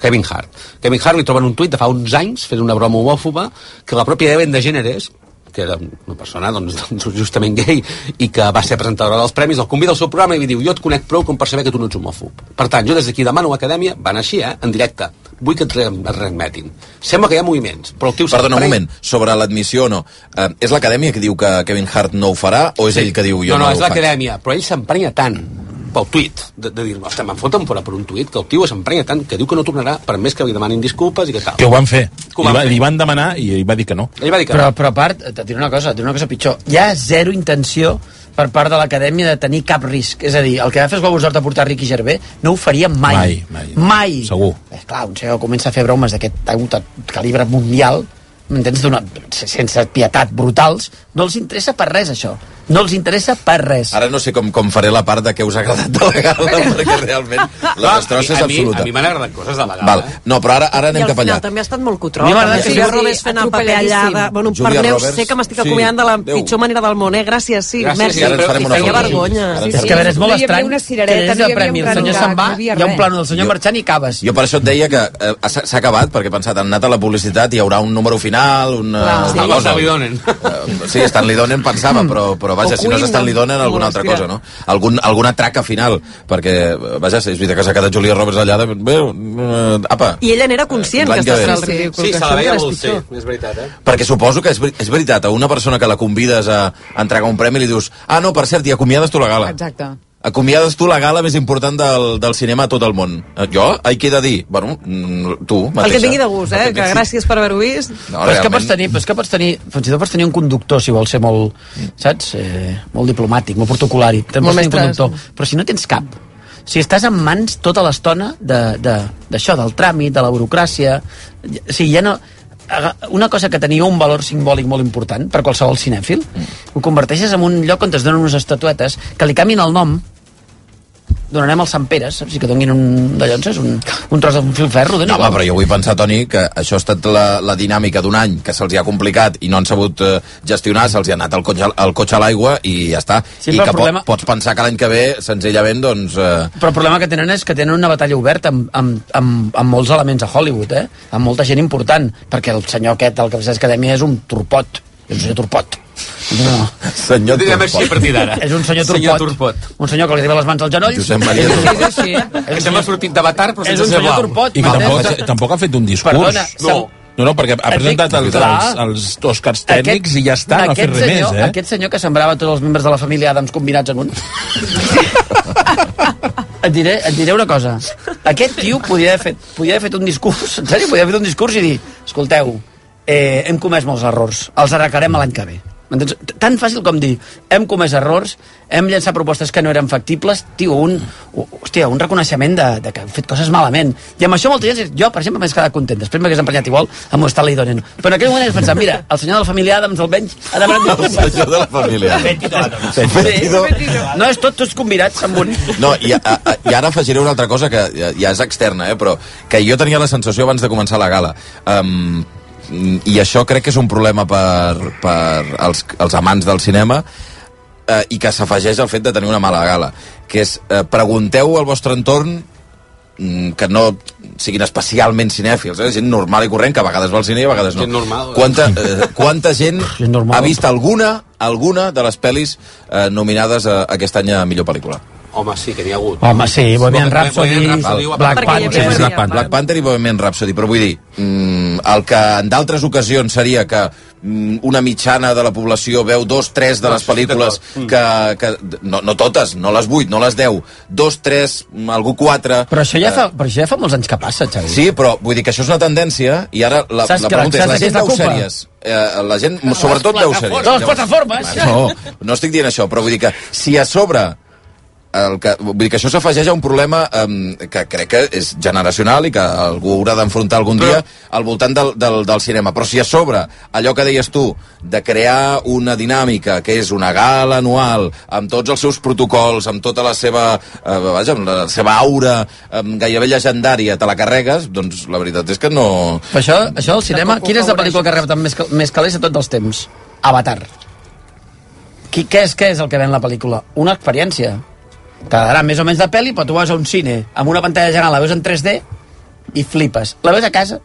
[SPEAKER 2] Kevin Hart. Kevin Hart li troben un tuit de fa uns anys fent una broma homòfoba que la pròpia Ellen DeGeneres que era una persona doncs, doncs, justament gay i que va ser presentadora dels premis, el convida al seu programa i li diu jo et conec prou com per saber que tu no ets homòfob. Per tant, jo des d'aquí demano a l'acadèmia, van així, eh, en directe, vull que et, re et readmetin. Sembla que hi ha moviments, però el tio...
[SPEAKER 4] Perdona, un moment, sobre l'admissió o no. Eh, és l'acadèmia que diu que Kevin Hart no ho farà o és ell que diu jo
[SPEAKER 2] no,
[SPEAKER 4] no,
[SPEAKER 2] no, és
[SPEAKER 4] ho faig?
[SPEAKER 2] l'acadèmia, però ell s'emprenya tant pel tuit, de, de dir-me, ostres, me'n foten fora per un tuit, que el tio s'emprenya tant que diu que no tornarà, per més que li demanin disculpes i que tal.
[SPEAKER 6] Que ho van fer.
[SPEAKER 2] Que ho
[SPEAKER 6] Li,
[SPEAKER 2] van
[SPEAKER 6] va,
[SPEAKER 2] fer.
[SPEAKER 6] li van demanar i ell va dir que no.
[SPEAKER 2] Ell va dir que
[SPEAKER 5] Però,
[SPEAKER 2] no.
[SPEAKER 5] però a part, et diré una cosa, et diré una cosa pitjor. Hi ha zero intenció per part de l'acadèmia de tenir cap risc. És a dir, el que va fer els Globus d'Or de portar Ricky Gervais no ho faria mai.
[SPEAKER 6] Mai, mai.
[SPEAKER 5] Mai.
[SPEAKER 6] Segur.
[SPEAKER 5] Eh, clar, un senyor comença a fer bromes d'aquest calibre mundial, m'entens, sense pietat brutals, No els interessa per res, això. No els interessa per res.
[SPEAKER 4] Ara no sé com, com faré la part de què us ha agradat de la gala, perquè realment la destrossa és
[SPEAKER 2] a mi,
[SPEAKER 4] absoluta.
[SPEAKER 2] a mi m'han agradat coses de la gala.
[SPEAKER 4] Val. No, però ara, ara anem cap allà.
[SPEAKER 25] també ha estat molt cutró.
[SPEAKER 5] A mi m'agrada que
[SPEAKER 25] Julia Roberts fent el paper allà de... Bueno,
[SPEAKER 4] Julia Roberts,
[SPEAKER 25] sé que m'estic
[SPEAKER 4] sí.
[SPEAKER 25] acomiadant de la
[SPEAKER 4] Adéu.
[SPEAKER 25] pitjor manera del món, eh? Gràcies, sí.
[SPEAKER 4] Gràcies,
[SPEAKER 25] merci.
[SPEAKER 4] i ara ens farem una
[SPEAKER 25] Feia
[SPEAKER 4] foto.
[SPEAKER 25] vergonya.
[SPEAKER 4] Ara ens
[SPEAKER 5] És que a veure, és molt estrany
[SPEAKER 13] una
[SPEAKER 5] que des
[SPEAKER 13] havia
[SPEAKER 5] premi
[SPEAKER 13] un
[SPEAKER 5] el senyor se'n va,
[SPEAKER 13] hi
[SPEAKER 5] ha un plano del senyor marxant i acabes.
[SPEAKER 4] Jo per això et deia que eh, s'ha acabat, perquè he pensat, han anat a la publicitat, hi haurà un número final, una,
[SPEAKER 2] Clar,
[SPEAKER 4] una
[SPEAKER 2] sí.
[SPEAKER 4] Cosa.
[SPEAKER 2] Stanley Donen.
[SPEAKER 4] Pensava, però, però vaja,
[SPEAKER 25] O
[SPEAKER 4] si no és Stanley
[SPEAKER 25] no?
[SPEAKER 4] Donen, alguna altra cosa, no? Algun, alguna traca final, perquè, vaja, és veritat que s'ha quedat Julia Roberts allà, de, bé, eh, apa,
[SPEAKER 25] I ella n'era conscient que
[SPEAKER 4] que
[SPEAKER 25] estàs
[SPEAKER 13] sí.
[SPEAKER 25] ridícul.
[SPEAKER 2] Sí,
[SPEAKER 25] que
[SPEAKER 2] se la veia molt, sí, és veritat, eh?
[SPEAKER 4] perquè suposo que és, és veritat, a una persona que la convides a, a entregar un premi li dius, ah, no, per cert, i acomiades tu la gala.
[SPEAKER 13] Exacte.
[SPEAKER 4] Acomiades tu la gala més important del, del cinema a tot el món. Eh, Jo? Ai, què he de dir? Bueno, mm, tu mateixa.
[SPEAKER 25] El que et vingui de gust, eh? Que gràcies per haver-ho vist.
[SPEAKER 4] No,
[SPEAKER 5] però és que pots
[SPEAKER 4] realment.
[SPEAKER 5] tenir, però és que pots tenir, fins i tot pots tenir un conductor si vols ser molt, saps? Eh, molt diplomàtic, molt protocolari.
[SPEAKER 25] Molt
[SPEAKER 5] pots tenir un
[SPEAKER 25] mestres.
[SPEAKER 5] conductor. Però si no tens cap, si estàs en mans tota l'estona de- de- d'això, de, del tràmit, de la burocràcia, o sigui, ja no... Una cosa que tenia un valor simbòlic molt important per qualsevol cinèfil, ho converteixes en un lloc on es donen unes estatuetes que li canvin el nom donarem al Sant Pere, saps? Que donin un d'allò, saps? Un, un tros d'un fil ferro.
[SPEAKER 4] No, home, però jo vull pensar, Toni, que això ha estat la, la dinàmica d'un any que se'ls ha complicat i no han sabut eh, gestionar, se'ls ha anat el cotxe, el cotxe a l'aigua i ja està.
[SPEAKER 5] Sí,
[SPEAKER 4] I que
[SPEAKER 5] problema-
[SPEAKER 4] po pots pensar que l'any que ve, senzillament, doncs... Eh,
[SPEAKER 5] Però el problema que tenen és que tenen una batalla oberta amb, amb, amb, amb molts elements a Hollywood, eh? Amb molta gent important, perquè el senyor aquest, el Cafès Acadèmia, és un turpot. És un senyor turpot. No.
[SPEAKER 4] senyor
[SPEAKER 2] Direm així a partir d'ara.
[SPEAKER 5] És un senyor turpot.
[SPEAKER 2] Senyor turpot.
[SPEAKER 5] Un senyor que li arriba les mans als genolls.
[SPEAKER 4] Josep Maria
[SPEAKER 5] És un-
[SPEAKER 4] Turpot.
[SPEAKER 5] és així, eh?
[SPEAKER 2] Que sembla sortit d'Avatar, però
[SPEAKER 5] És
[SPEAKER 2] sense
[SPEAKER 5] un
[SPEAKER 2] ser
[SPEAKER 5] senyor
[SPEAKER 2] blau.
[SPEAKER 5] turpot.
[SPEAKER 6] I que tampoc, tampoc ha fet un discurs.
[SPEAKER 5] Perdona,
[SPEAKER 6] no. No, no, perquè ha presentat els, els, els Oscars tècnics i ja està, no ha fet
[SPEAKER 5] Aquest
[SPEAKER 6] res
[SPEAKER 5] senyor,
[SPEAKER 6] més, eh?
[SPEAKER 5] Aquest senyor que sembrava tots els membres de la família Adams combinats en un. et, diré, et diré una cosa. Aquest tio podia haver fet, podia haver fet un discurs, en sèrio, podia haver fet un discurs i dir, escolteu, eh, hem comès molts errors, els arreglarem l'any que ve. M'entens? Tan fàcil com dir, hem comès errors, hem llançat propostes que no eren factibles, tio, un, hòstia, un reconeixement de, de que hem fet coses malament. I amb això molta gent, jo, per exemple, m'he quedat content. Després m'hagués emprenyat igual amb Stanley Donen. Però en aquell moment he pensat, mira, el senyor de la família Adams, almenys, ha demanat
[SPEAKER 4] el senyor de la família.
[SPEAKER 5] Adams. No és tot, tots combinats amb un...
[SPEAKER 4] No, i, a, a, i ara afegiré una altra cosa que ja, ja és externa, eh, però que jo tenia la sensació abans de començar la gala. Um, I això crec que és un problema per, per als, els amants del cinema eh, i que s'afegeix al fet de tenir una mala gala, que és eh, pregunteu al vostre entorn mm, que no siguin especialment cinèfils, eh? gent normal i corrent, que a vegades va al cine i a vegades no.
[SPEAKER 2] Gent normal.
[SPEAKER 4] Quanta, eh, quanta gent
[SPEAKER 5] normal.
[SPEAKER 4] ha vist alguna alguna de les pel·lis eh, nominades a, aquest any a millor pel·lícula?
[SPEAKER 2] Home, sí, que n'hi ha hagut.
[SPEAKER 5] Home, sí, Bohemian Rhapsody,
[SPEAKER 2] Bohemian Rhapsody,
[SPEAKER 5] Black Panther...
[SPEAKER 25] Bohemian
[SPEAKER 4] Black, Panther. Black Panther i Bohemian Rhapsody, però vull dir, mm, el que en d'altres ocasions seria que mm, una mitjana de la població veu dos, tres de les
[SPEAKER 2] sí,
[SPEAKER 4] pel·lícules
[SPEAKER 2] d'acord.
[SPEAKER 4] que, que no, no totes, no les vuit, no les deu, dos, tres, mm, algú quatre...
[SPEAKER 5] Però això, ja
[SPEAKER 4] eh,
[SPEAKER 5] fa, però això ja fa molts anys que passa, Xavi.
[SPEAKER 4] Sí, però vull dir que això és una tendència i ara la,
[SPEAKER 5] Saps
[SPEAKER 4] la
[SPEAKER 5] que la-
[SPEAKER 4] pregunta és, la gent veu
[SPEAKER 5] culpa?
[SPEAKER 4] sèries? Eh, la gent, sobretot veu sèries.
[SPEAKER 5] De les plataformes.
[SPEAKER 4] No, no estic dient això, però vull dir que si a sobre el que, vull dir que això s'afegeix a un problema um, que crec que és generacional i que algú haurà d'enfrontar algun dia al voltant del, del, del cinema. Però si a sobre allò que deies tu, de crear una dinàmica que és una gala anual amb tots els seus protocols, amb tota la seva, eh, vaja, amb la seva aura um, gairebé llegendària, te la carregues, doncs la veritat és que no...
[SPEAKER 5] Però això, això al cinema, quina és la pel·lícula que rep més, més calés de tots els temps? Avatar. Qui, què, és, què és el que ven la pel·lícula? Una experiència. T'agradarà més o menys de pel·li, però tu vas a un cine amb una pantalla gegant, la veus en 3D i flipes. La veus a casa?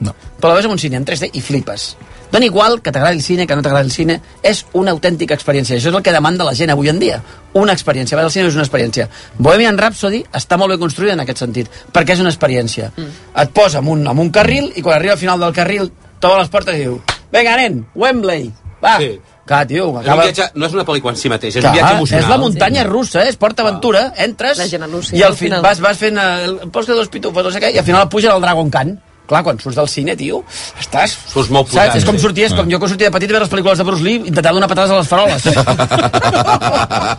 [SPEAKER 6] No.
[SPEAKER 5] Però la veus en un cine en 3D i flipes. Dona igual que t'agradi el cine, que no t'agradi el cine, és una autèntica experiència. Això és el que demanda la gent avui en dia. Una experiència. Veure el cine és una experiència. Bohemian Rhapsody està molt ben construïda en aquest sentit, perquè és una experiència. Mm. Et posa en un, en un carril i quan arriba al final del carril t'obre les portes i diu Vinga, nen, Wembley, va.
[SPEAKER 2] Sí.
[SPEAKER 5] Clar, tio,
[SPEAKER 2] És un
[SPEAKER 5] acaba...
[SPEAKER 2] viatge, no és una pel·lícula en si mateix, és
[SPEAKER 5] Clar,
[SPEAKER 2] un viatge emocional.
[SPEAKER 5] és la muntanya russa, eh? és Port Aventura, entres i al
[SPEAKER 25] al
[SPEAKER 5] fin,
[SPEAKER 25] final.
[SPEAKER 5] vas, vas fent el post de dos pitufos, no sé què, i al final pugen al Dragon Khan. Clar, quan surts del cine, tio, estàs...
[SPEAKER 2] Surts molt
[SPEAKER 5] Saps?
[SPEAKER 2] posat,
[SPEAKER 5] És com
[SPEAKER 2] sí.
[SPEAKER 5] sortir, és com jo que sortia de petit a veure les pel·lícules de Bruce Lee intentant donar patades a les faroles.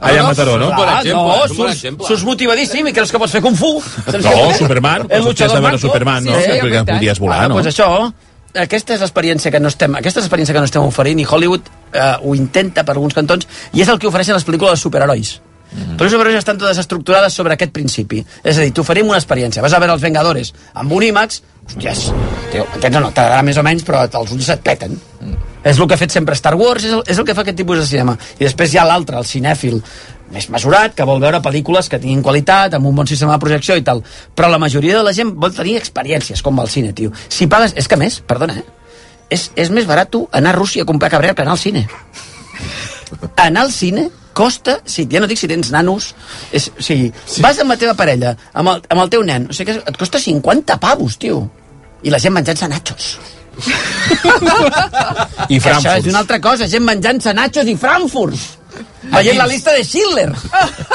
[SPEAKER 6] Allà a Mataró, no?
[SPEAKER 5] Clar,
[SPEAKER 2] exemple,
[SPEAKER 5] no,
[SPEAKER 2] és
[SPEAKER 5] surts,
[SPEAKER 2] exemple.
[SPEAKER 5] surts motivadíssim i creus que pots fer Kung Fu. Saps
[SPEAKER 6] No? Superman,
[SPEAKER 5] El
[SPEAKER 6] sorties
[SPEAKER 5] luchador
[SPEAKER 6] a veure. Superman, no?
[SPEAKER 5] Sí,
[SPEAKER 6] Perquè
[SPEAKER 5] veritat.
[SPEAKER 6] podies volar,
[SPEAKER 5] Bueno,
[SPEAKER 6] no?
[SPEAKER 5] Pues això, aquesta és l'experiència que no estem, aquesta és l'experiència que no estem oferint i Hollywood eh, ho intenta per alguns cantons i és el que ofereixen les pel·lícules de superherois. Mm. Però les superherois estan totes estructurades sobre aquest principi. És a dir, t'oferim una experiència. Vas a veure els Vengadores amb un IMAX, hòsties, tio, aquests no, t'agradarà més o menys, però els ulls et peten. Mm. És el que ha fet sempre Star Wars, és el, és el que fa aquest tipus de cinema. I després hi ha l'altre, el cinèfil, més mesurat, que vol veure pel·lícules que tinguin qualitat, amb un bon sistema de projecció i tal. Però la majoria de la gent vol tenir experiències, com al cine, tio. Si pagues... És que més, perdona, eh? És, és més barat tu anar a Rússia a comprar cabrer que anar al cine. Anar al cine costa, si, ja no dic si tens nanos, és, o sigui, sí. vas amb la teva parella, amb el, amb el teu nen, o sigui, que et costa 50 pavos, tio. I la gent menjant-se nachos.
[SPEAKER 6] I
[SPEAKER 5] Que Això és una altra cosa, gent menjant-se nachos i frankfurts. Veient la lista de Schindler.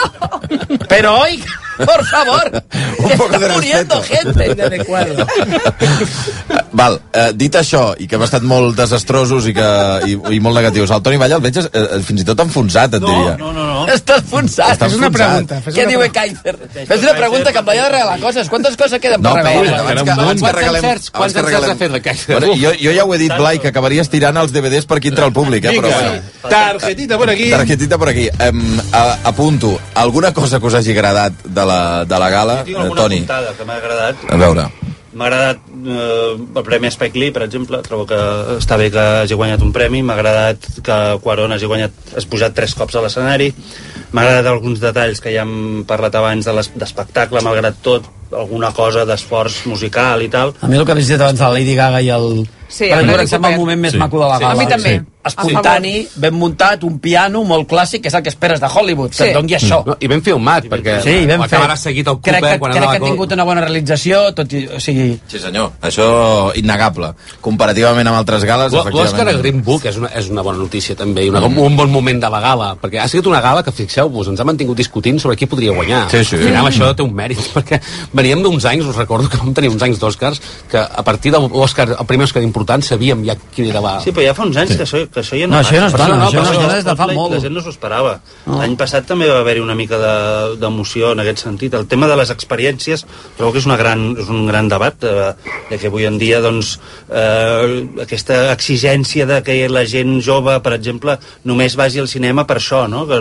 [SPEAKER 5] Pero hoy, por favor,
[SPEAKER 4] Un poco
[SPEAKER 5] está
[SPEAKER 4] de
[SPEAKER 5] muriendo
[SPEAKER 4] respeto.
[SPEAKER 5] gente inadecuada.
[SPEAKER 4] Val, eh, dit això, i que hem estat molt desastrosos i, que, i, i molt negatius, el Toni Valla el veig eh, eh, fins i tot enfonsat, et diria.
[SPEAKER 7] No, no, no.
[SPEAKER 5] Estàs enfonsat.
[SPEAKER 4] Estàs
[SPEAKER 9] Fes una
[SPEAKER 4] enfonsat.
[SPEAKER 9] pregunta. Fes
[SPEAKER 5] Què
[SPEAKER 9] una
[SPEAKER 5] diu
[SPEAKER 9] pregunta.
[SPEAKER 5] Kaiser? Fes una pregunta que em vaig regalar coses. Quantes coses queden
[SPEAKER 4] No,
[SPEAKER 5] per regalar?
[SPEAKER 4] abans que, abans que regalem...
[SPEAKER 2] quants encerts ha fet la Caixa?
[SPEAKER 4] Bueno, jo, jo ja ho he dit, Blai, que acabaries tirant els DVDs per aquí entra el públic, eh? Però, bueno,
[SPEAKER 6] Tarjetita por aquí.
[SPEAKER 4] targetita por aquí. Em, a, apunto, alguna cosa que us hagi agradat de la, de la gala,
[SPEAKER 7] Jo tinc
[SPEAKER 4] eh,
[SPEAKER 7] alguna
[SPEAKER 4] Toni?
[SPEAKER 7] puntada que m'ha agradat.
[SPEAKER 4] A veure.
[SPEAKER 7] M'ha agradat eh, el Premi Spike Lee, per exemple. Trobo que està bé que hagi guanyat un premi. M'ha agradat que Quaron hagi guanyat, has pujat tres cops a l'escenari. M'ha agradat alguns detalls que ja hem parlat abans de d'espectacle, malgrat tot, alguna cosa d'esforç musical i tal.
[SPEAKER 5] A mi el que havia dit abans de la Lady Gaga i el...
[SPEAKER 13] Sí,
[SPEAKER 5] per
[SPEAKER 13] el
[SPEAKER 5] exemple, em sembla el moment més
[SPEAKER 6] Sí.
[SPEAKER 5] maco de la
[SPEAKER 6] Sí.
[SPEAKER 5] gala.
[SPEAKER 13] A mi també.
[SPEAKER 5] Espontani, ben muntat, un piano molt clàssic, que és el que esperes de Hollywood, que
[SPEAKER 13] Sí.
[SPEAKER 5] et doni això.
[SPEAKER 2] No, I ben filmat, perquè
[SPEAKER 5] Sí, ben fet.
[SPEAKER 2] acabarà seguit el
[SPEAKER 5] crec
[SPEAKER 2] Cooper
[SPEAKER 5] que,
[SPEAKER 2] quan
[SPEAKER 5] crec que ha tingut una bona realització, tot i, o sigui...
[SPEAKER 4] Sí, senyor. Això, innegable. Comparativament amb altres gales,
[SPEAKER 2] L'Òscar a
[SPEAKER 4] efectivament.
[SPEAKER 2] Green Book és una, és una bona notícia també, i una, mm. un bon moment de la gala, perquè ha sigut una gala que, fixeu-vos, ens ha mantingut discutint sobre qui podria guanyar.
[SPEAKER 4] Sí, sí.
[SPEAKER 2] Al final això té un mèrit, perquè veníem d'uns anys, us recordo que vam tenir uns anys d'Oscars, que a partir de l'Oscar, el primer Oscar important, sabíem ja quin era la...
[SPEAKER 7] Sí, però ja fa uns anys que, això, que això ja no,
[SPEAKER 5] No, això ja no es dona,
[SPEAKER 7] Per
[SPEAKER 5] això no es
[SPEAKER 7] ja
[SPEAKER 5] dona des de fa molt.
[SPEAKER 7] La gent no s'ho esperava.
[SPEAKER 5] No.
[SPEAKER 7] L'any passat també va haver-hi una mica de- d'emoció en aquest sentit. El tema de les experiències trobo que és, una gran, és un gran debat eh, de que avui en dia doncs, eh, aquesta exigència de que la gent jove, per exemple, només vagi al cinema per això, no? que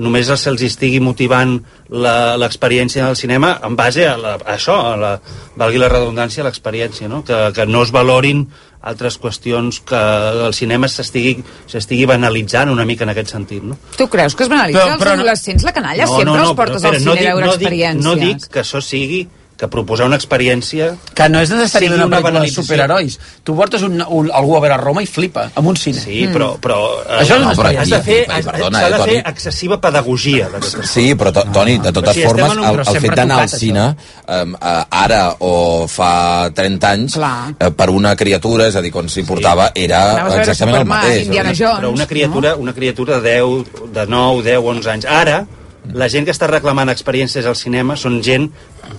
[SPEAKER 7] només se'ls estigui motivant la- l'experiència del cinema en base a, la, a això, a la, valgui la redundància, l'experiència, no? que, que no es valorin altres qüestions que el cinema s'estigui banalitzant una mica en aquest sentit, no?
[SPEAKER 13] Tu creus que es banalitza
[SPEAKER 7] Però-
[SPEAKER 13] els
[SPEAKER 7] però no-
[SPEAKER 13] adolescents la canalla? Sempre els portes
[SPEAKER 7] però
[SPEAKER 13] al
[SPEAKER 7] espera,
[SPEAKER 13] cine a veure
[SPEAKER 7] no dic,
[SPEAKER 13] experiències.
[SPEAKER 7] No dic que això sigui que proposar una experiència
[SPEAKER 5] Que no és necessari
[SPEAKER 7] sigui
[SPEAKER 5] una pel·lícula de superherois. Tu portes un, un, algú a veure Roma i flipa, amb un cine.
[SPEAKER 7] Sí, però, però eh,
[SPEAKER 5] Això és
[SPEAKER 4] No,
[SPEAKER 5] una
[SPEAKER 4] però
[SPEAKER 7] has de fer,
[SPEAKER 4] Ai,
[SPEAKER 7] has-
[SPEAKER 4] perdona,
[SPEAKER 7] s'ha
[SPEAKER 4] eh,
[SPEAKER 7] de fer excessiva pedagogia
[SPEAKER 4] Sí, però, to, Toni, de totes
[SPEAKER 7] Però si
[SPEAKER 4] formes,
[SPEAKER 7] un-
[SPEAKER 4] el, el fet d'anar al cine uh, ara o fa 30 anys,
[SPEAKER 13] Clar.
[SPEAKER 4] uh, per una criatura, és a dir, quan s'hi portava, era
[SPEAKER 13] Anaves a
[SPEAKER 4] exactament el mateix.
[SPEAKER 13] Indiana
[SPEAKER 4] no?
[SPEAKER 13] Jones.
[SPEAKER 7] però una criatura, una criatura de 10, de 9, 10, 11 anys. Ara, la gent que està reclamant experiències al cinema són gent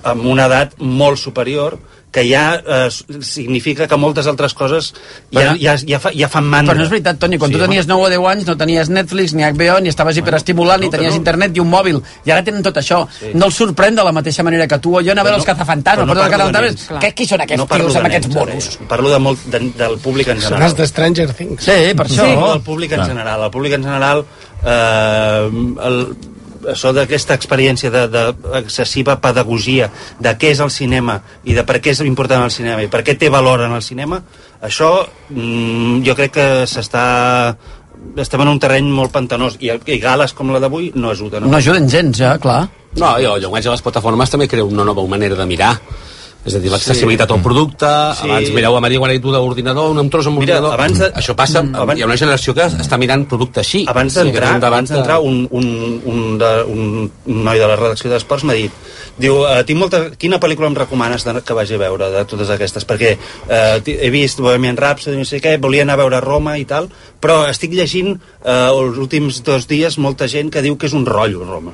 [SPEAKER 7] amb una edat molt superior que ja eh, significa que moltes altres coses ja,
[SPEAKER 5] Però-
[SPEAKER 7] ja, ja, fa, ja fan mandra.
[SPEAKER 5] Però no és veritat, Toni, quan
[SPEAKER 7] Sí,
[SPEAKER 5] tu tenies 9 o 10 anys no tenies Netflix, ni HBO, ni estaves hiperestimulant, ni
[SPEAKER 7] no, que
[SPEAKER 5] tenies
[SPEAKER 7] no.
[SPEAKER 5] internet i un mòbil. I ara tenen tot això.
[SPEAKER 7] Sí.
[SPEAKER 5] No els sorprèn de la mateixa manera que tu o jo anar a veure
[SPEAKER 7] Però
[SPEAKER 5] els cazafantanos.
[SPEAKER 7] però
[SPEAKER 5] No, no
[SPEAKER 7] parlo de
[SPEAKER 5] cazafantanos,
[SPEAKER 7] nens.
[SPEAKER 5] què, qui són aquests
[SPEAKER 7] no
[SPEAKER 5] tios amb aquests
[SPEAKER 7] ara,
[SPEAKER 5] monos?
[SPEAKER 7] Parlo de molt, de, del públic en
[SPEAKER 9] Són
[SPEAKER 7] general.
[SPEAKER 9] els de Stranger Things.
[SPEAKER 5] Sí, per això.
[SPEAKER 7] Sí, el públic en general. El públic en general, eh, el, això d'aquesta experiència d'excessiva pedagogia de què és el cinema i de per què és important el cinema i per què té valor en el cinema, això mm, jo crec que s'està estem en un terreny molt pantanós i, i gales com la d'avui no ajuden.
[SPEAKER 5] No ajuden gens, ja, clar.
[SPEAKER 2] No, i el llenguatge de les plataformes també crea una nova manera de mirar. És a dir, l'accessibilitat
[SPEAKER 7] Sí.
[SPEAKER 2] al producte,
[SPEAKER 7] Sí.
[SPEAKER 2] sí. abans mireu a Maria quan tu d'ordinador, un tros amb
[SPEAKER 7] Mira,
[SPEAKER 2] ordinador...
[SPEAKER 7] abans de-
[SPEAKER 2] Això passa,
[SPEAKER 7] Mm,
[SPEAKER 2] mm,
[SPEAKER 7] abans-
[SPEAKER 2] hi ha una generació que està mirant producte així.
[SPEAKER 7] Abans
[SPEAKER 2] Sí,
[SPEAKER 7] d'entrar
[SPEAKER 2] debat
[SPEAKER 7] abans d'entrar un, un, un, de, un, un noi de la redacció d'Esports m'ha dit diu, eh, tinc molta... quina pel·lícula em recomanes de, que vagi a veure de totes aquestes? Perquè eh, he vist Bohemian Rhapsody, no sé què, volia anar a veure Roma i tal, però estic llegint eh, els últims dos dies molta gent que diu que és un rotllo Roma,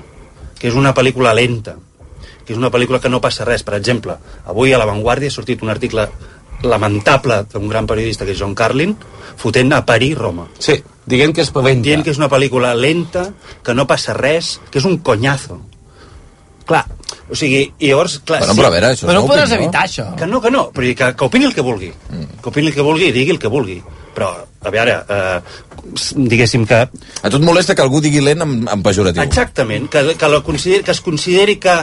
[SPEAKER 7] que és una pel·lícula lenta, que és una pel·lícula que no passa res. Per exemple, avui a La Vanguardia ha sortit un article lamentable d'un gran periodista que és John Carlin, fotent a parir Roma.
[SPEAKER 2] Sí, dient que és lenta.
[SPEAKER 7] Dient que és una pel·lícula lenta, que no passa res, que és un conyazo. Clar, o sigui, i llavors... Clar,
[SPEAKER 4] Bueno, però a veure, això
[SPEAKER 5] Però no ho podràs
[SPEAKER 4] no?
[SPEAKER 5] evitar, això.
[SPEAKER 7] Que no, que no, però que, que opini el que vulgui. Mm. Que opini el que vulgui i digui el que vulgui. Però, a veure, eh, diguéssim que...
[SPEAKER 4] A tu et molesta que algú digui lent en, en pejoratiu.
[SPEAKER 7] Exactament, que, que, la consideri, que es consideri que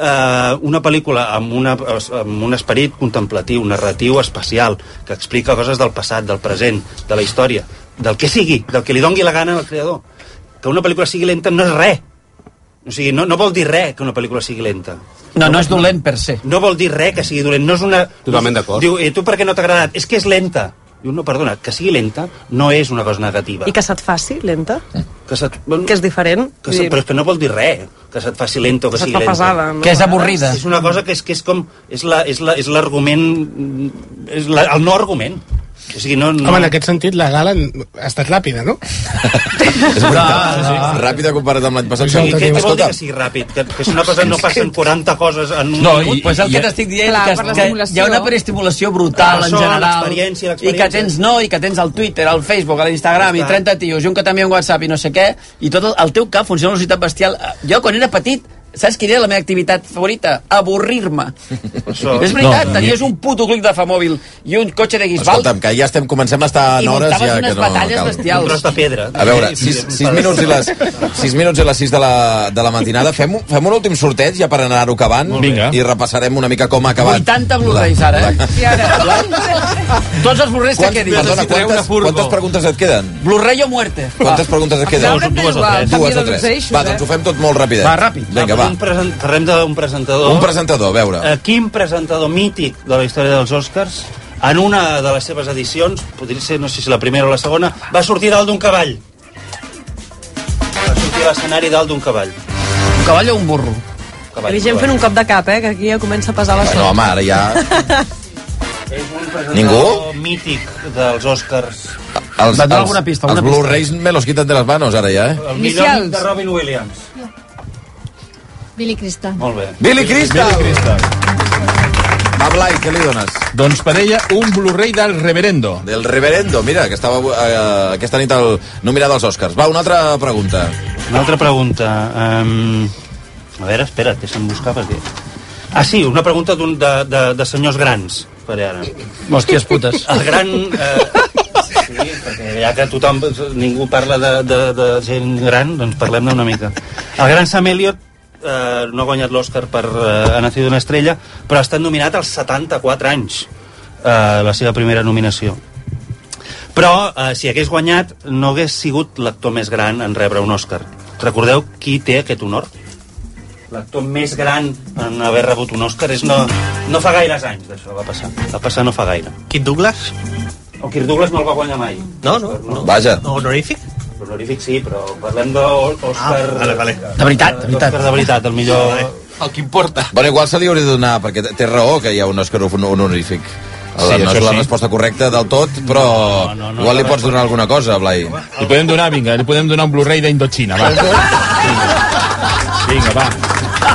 [SPEAKER 7] eh, una pel·lícula amb, una, amb un esperit contemplatiu, narratiu, espacial, que explica coses del passat, del present, de la història, del que sigui, del que li dongui la gana al creador. Que una pel·lícula sigui lenta no és res. O sigui, no, no vol dir res que una pel·lícula sigui lenta.
[SPEAKER 5] No, no és dolent per se.
[SPEAKER 7] No vol dir res que sigui dolent. No és una...
[SPEAKER 2] Totalment d'acord.
[SPEAKER 7] Diu, eh, tu per què no t'ha agradat? És que és lenta. Diu, no, perdona, que sigui lenta no és una cosa negativa.
[SPEAKER 25] I que se't faci lenta?
[SPEAKER 7] Que, se't, bueno,
[SPEAKER 25] Que és diferent?
[SPEAKER 7] que se, però és que no vol dir res que se't faci lenta o que
[SPEAKER 25] Se't
[SPEAKER 7] sigui lenta.
[SPEAKER 25] pesada, no?
[SPEAKER 5] Que és avorrida.
[SPEAKER 7] És una cosa que és, que és com... És la- és la- és l'argument... És la, el no argument. O sigui, no... no...
[SPEAKER 9] Home, en aquest sentit, la gala ha estat ràpida, no?
[SPEAKER 4] És veritat.
[SPEAKER 7] No, no.
[SPEAKER 4] Ràpida comparat amb l'any passat.
[SPEAKER 7] O sigui, què, què vol dir que sigui ràpid? Que, que és una cosa, no passen 40 coses en un
[SPEAKER 5] No,
[SPEAKER 7] minut?
[SPEAKER 5] i, pues el que t'estic dient
[SPEAKER 13] Clar,
[SPEAKER 5] que, que hi ha una preestimulació brutal
[SPEAKER 7] Clar,
[SPEAKER 5] en general i que tens no, i que tens el Twitter, el Facebook, l'Instagram i
[SPEAKER 7] Està.
[SPEAKER 5] 30 tios i un que també un WhatsApp i no sé què i tot el, el teu cap funciona a una velocitat bestial jo quan era petit Saps quina era la meva activitat favorita? Avorrir-me.
[SPEAKER 7] Això...
[SPEAKER 5] És veritat,
[SPEAKER 4] No,
[SPEAKER 5] tenies un puto clic de famòbil i un cotxe de guisbal
[SPEAKER 4] escolta'm, que ja estem, comencem a estar
[SPEAKER 5] i
[SPEAKER 4] en hores
[SPEAKER 5] muntaves
[SPEAKER 4] ja
[SPEAKER 5] unes
[SPEAKER 4] que no
[SPEAKER 5] batalles
[SPEAKER 4] cal.
[SPEAKER 5] bestials.
[SPEAKER 7] Un tros de pedra.
[SPEAKER 4] A veure, 6, 6 minuts i les 6 minuts i les 6 de la, de la matinada. Fem, fem un últim sorteig ja per anar-ho acabant
[SPEAKER 6] Vinga.
[SPEAKER 4] i repassarem una mica com ha acabat.
[SPEAKER 5] 80 Blu-rays ara, eh?
[SPEAKER 13] I ara,
[SPEAKER 5] Tots els Blu-rays que
[SPEAKER 4] Quants,
[SPEAKER 5] quedin.
[SPEAKER 4] perdona, quantes, quantes preguntes et queden?
[SPEAKER 5] Blu-ray o muerte.
[SPEAKER 4] Quantes preguntes et queden?
[SPEAKER 13] Dues o tres.
[SPEAKER 4] Dues o tres. Va,
[SPEAKER 13] eh?
[SPEAKER 4] doncs ho fem tot molt ràpid.
[SPEAKER 5] Va, ràpid.
[SPEAKER 4] Vinga, va.
[SPEAKER 7] Un present... Parlem d'un presentador.
[SPEAKER 4] Un presentador, a veure.
[SPEAKER 7] Eh, quin presentador mític de la història dels Oscars en una de les seves edicions, podria ser, no sé si la primera o la segona, va sortir dalt d'un cavall. Va sortir a l'escenari dalt d'un cavall.
[SPEAKER 5] Un cavall o un burro?
[SPEAKER 7] cavall
[SPEAKER 25] Hi ha gent fent un cop de cap, eh? Que aquí ja comença a pesar la
[SPEAKER 4] Bueno, home, ara ja...
[SPEAKER 7] És un presentador
[SPEAKER 4] Ningú?
[SPEAKER 7] mític dels Oscars.
[SPEAKER 4] Els, els,
[SPEAKER 5] alguna pista,
[SPEAKER 4] els. Blu-rays me los quitan de les manos, ara ja, eh?
[SPEAKER 7] El millor de Robin Williams.
[SPEAKER 26] Billy Crystal.
[SPEAKER 7] Molt bé.
[SPEAKER 4] Billy Crystal!
[SPEAKER 6] Billy Crystal.
[SPEAKER 4] Va, Blai, què li dones?
[SPEAKER 6] Doncs per ella, un Blu-ray del Reverendo.
[SPEAKER 4] Del Reverendo, mira, que estava eh, aquesta nit al nominat als Oscars. Va, una altra pregunta.
[SPEAKER 7] Una altra pregunta. Um, a veure, espera, deixa'm buscar perquè... Ah, sí, una pregunta d'un de, de, de senyors grans, per ara.
[SPEAKER 5] Hòsties putes.
[SPEAKER 7] El gran... Eh, sí, perquè ja que tothom, ningú parla de, de, de gent gran, doncs parlem-ne una mica. El gran Sam Elliott eh, no ha guanyat l'Oscar per eh, Ha nacido una estrella, però ha estat nominat als 74 anys, eh, la seva primera nominació. Però, eh, si hagués guanyat, no hagués sigut l'actor més gran en rebre un Oscar. Recordeu qui té aquest honor? L'actor més gran en haver rebut un Oscar és no, no fa gaires anys d'això va passar. Va passar no fa gaire.
[SPEAKER 9] Kirk Douglas?
[SPEAKER 7] El Kirk Douglas no el va guanyar mai.
[SPEAKER 9] No, no. no.
[SPEAKER 4] Vaja.
[SPEAKER 9] Honorífic?
[SPEAKER 7] Honorífic sí, però parlem d'Òscar...
[SPEAKER 9] Ah, vale, vale.
[SPEAKER 5] De veritat, de veritat.
[SPEAKER 7] Òscar de veritat, el millor...
[SPEAKER 2] El que importa.
[SPEAKER 4] Bueno, igual se li hauria de donar, perquè té raó que hi ha un Oscar hon- honorífic.
[SPEAKER 6] Sí,
[SPEAKER 4] Sí, no és la
[SPEAKER 6] sí.
[SPEAKER 4] resposta correcta del tot, però
[SPEAKER 7] No, no, no,
[SPEAKER 4] igual li pots donar alguna cosa, Blai.
[SPEAKER 6] Li podem donar, vinga, li podem donar un Blu-ray d'Indochina, va. Vinga. vinga, va.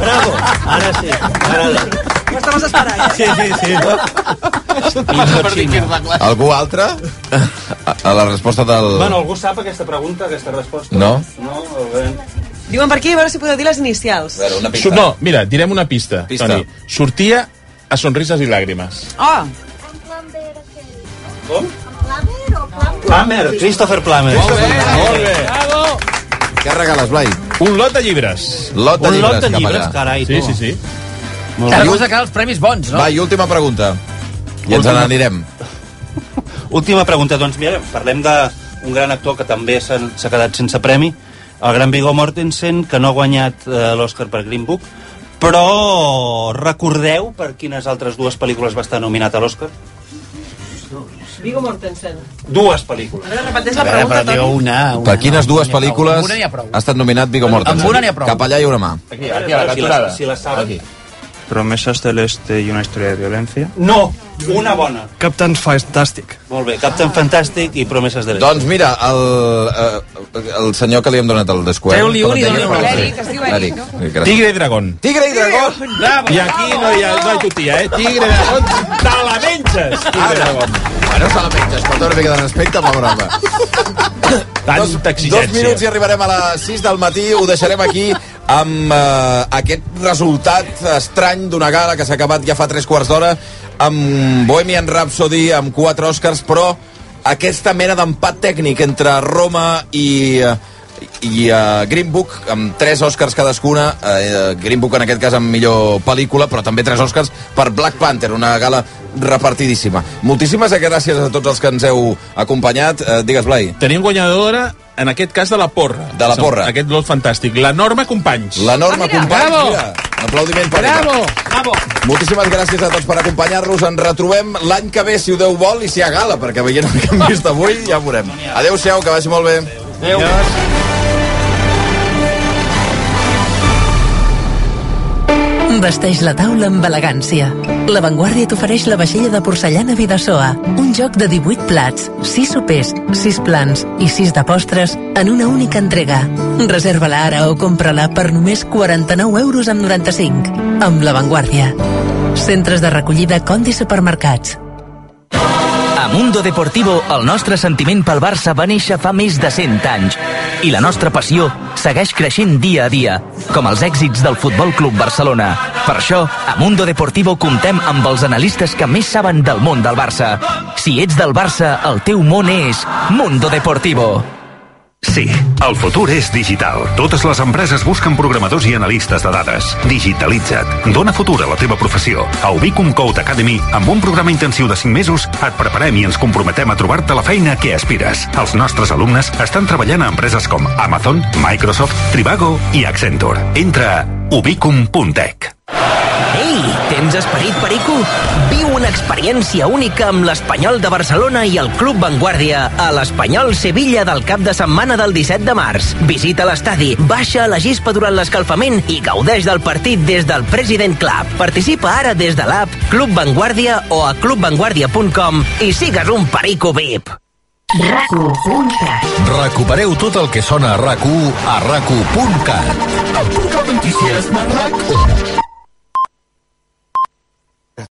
[SPEAKER 7] Bravo! Ara sí, m'agrada.
[SPEAKER 25] Ho estaves esperant, eh?
[SPEAKER 7] Sí, sí, sí.
[SPEAKER 4] Algú altre? A, la resposta del...
[SPEAKER 7] Bueno, algú sap aquesta pregunta, aquesta resposta?
[SPEAKER 4] No.
[SPEAKER 7] No? Veure.
[SPEAKER 25] Diuen per aquí, a veure si podeu dir les inicials.
[SPEAKER 4] A veure, una
[SPEAKER 6] Su- No, mira, direm una pista,
[SPEAKER 4] Pista.
[SPEAKER 6] Toni. Sortia a Sonrises i Làgrimes.
[SPEAKER 13] Oh,
[SPEAKER 7] Com? Plummer, Christopher Plummer.
[SPEAKER 6] Molt bé, molt bé.
[SPEAKER 4] Què regales, Blai?
[SPEAKER 6] Un lot de llibres.
[SPEAKER 4] Lot de
[SPEAKER 7] Un
[SPEAKER 4] llibres
[SPEAKER 7] lot de
[SPEAKER 4] cap
[SPEAKER 7] llibres,
[SPEAKER 4] allà.
[SPEAKER 7] carai,
[SPEAKER 6] Sí,
[SPEAKER 7] tu.
[SPEAKER 6] sí, sí.
[SPEAKER 7] Molt
[SPEAKER 5] Ara
[SPEAKER 7] bé.
[SPEAKER 5] vols acabar els premis bons, no?
[SPEAKER 4] Va, i última pregunta. I ens
[SPEAKER 7] Última.
[SPEAKER 4] n'anirem.
[SPEAKER 7] Última pregunta, doncs mira, parlem d'un gran actor que també s'ha quedat sense premi, el gran Viggo Mortensen, que no ha guanyat eh, l'Oscar per Green Book, però recordeu per quines altres dues pel·lícules va estar nominat a l'Oscar?
[SPEAKER 25] Viggo Mortensen.
[SPEAKER 7] Dues pel·lícules.
[SPEAKER 25] A veure, repeteix la pregunta, Toni.
[SPEAKER 5] una, una.
[SPEAKER 4] Per quines dues pel·lícules
[SPEAKER 5] ha
[SPEAKER 4] estat nominat Viggo Mortensen?
[SPEAKER 5] Amb una n'hi ha prou.
[SPEAKER 4] Cap allà hi haurà mà.
[SPEAKER 6] Aquí, aquí, a la
[SPEAKER 7] si,
[SPEAKER 6] cantonada.
[SPEAKER 7] la, si la saben.
[SPEAKER 6] Aquí.
[SPEAKER 27] Promesas del Este y una historia de violencia.
[SPEAKER 7] No, una bona.
[SPEAKER 9] Captain Fantastic.
[SPEAKER 7] Molt bé, Captain Fantastic i Promeses de l'Est.
[SPEAKER 4] Doncs mira, el, eh, el senyor que li hem donat el descuent...
[SPEAKER 5] Treu-li un i un.
[SPEAKER 13] L'Eric, es diu Eric, no?
[SPEAKER 6] Tigre i dragón.
[SPEAKER 4] Tigre i dragó!
[SPEAKER 5] Bravo!
[SPEAKER 6] I aquí no hi ha, no hi ha tutia, eh? Tigre i dragón, te la menges! Tigre i dragón.
[SPEAKER 4] Bueno, se la menges, porta una mica de respecte amb la broma.
[SPEAKER 6] Tanta
[SPEAKER 4] Dos, dos
[SPEAKER 6] exigència.
[SPEAKER 4] minuts i arribarem a les 6 del matí. Ho deixarem aquí. amb eh, aquest resultat estrany d'una gala que s'ha acabat ja fa tres quarts d'hora amb Bohemian Rhapsody, amb quatre Oscars, però aquesta mena d'empat tècnic entre Roma i, eh, i uh, Green Book amb tres Oscars cadascuna uh, Green Book en aquest cas amb millor pel·lícula però també tres Oscars per Black Panther una gala repartidíssima moltíssimes gràcies a tots els que ens heu acompanyat uh, digues Blai
[SPEAKER 6] Tenim guanyadora en aquest cas de la porra.
[SPEAKER 4] De la porra.
[SPEAKER 6] Aquest lot fantàstic. La Norma Companys.
[SPEAKER 4] La Norma
[SPEAKER 6] Ah, mira.
[SPEAKER 4] Companys,
[SPEAKER 6] Bravo.
[SPEAKER 4] mira, aplaudiment per
[SPEAKER 6] Bravo. Bravo.
[SPEAKER 4] Moltíssimes gràcies a tots per acompanyar-nos. Ens retrobem l'any que ve, si ho Déu vol, i si hi ha gala, perquè veient el que hem vist avui ja ho veurem. Adéu-siau, que vagi molt bé.
[SPEAKER 6] Adéu.
[SPEAKER 21] Vesteix la taula amb elegància. La Vanguardia t'ofereix la vaixella de porcellana Vidasoa, un joc de 18 plats, 6 sopers, 6 plans i 6 de postres en una única entrega. Reserva-la ara o compra-la per només 49 euros amb 95. Amb La Vanguardia. Centres de recollida Condi Supermercats.
[SPEAKER 28] A Mundo Deportivo, el nostre sentiment pel Barça va néixer fa més de 100 anys i la nostra passió segueix creixent dia a dia, com els èxits del Futbol Club Barcelona. Per això, a Mundo Deportivo comptem amb els analistes que més saben del món del Barça. Si ets del Barça, el teu món és Mundo Deportivo.
[SPEAKER 18] Sí, el futur és digital. Totes les empreses busquen programadors i analistes de dades. Digitalitza't. Dóna futur a la teva professió. A Ubicum Code Academy, amb un programa intensiu de 5 mesos, et preparem i ens comprometem a trobar-te la feina que aspires. Els nostres alumnes estan treballant a empreses com Amazon, Microsoft, Trivago i Accenture. Entra a ubicum.tech.
[SPEAKER 19] Ei, tens esperit perico? Viu una experiència única amb l'Espanyol de Barcelona i el Club Vanguardia a l'Espanyol Sevilla del cap de setmana del 17 de març. Visita l'estadi, baixa a la gespa durant l'escalfament i gaudeix del partit des del President Club. Participa ara des de l'app Club Vanguardia o a clubvanguardia.com i sigues un perico VIP.
[SPEAKER 21] RAC1.cat
[SPEAKER 17] Recupereu tot el que sona a RAC1 a RAC1.cat. El portal de notícies RAC1.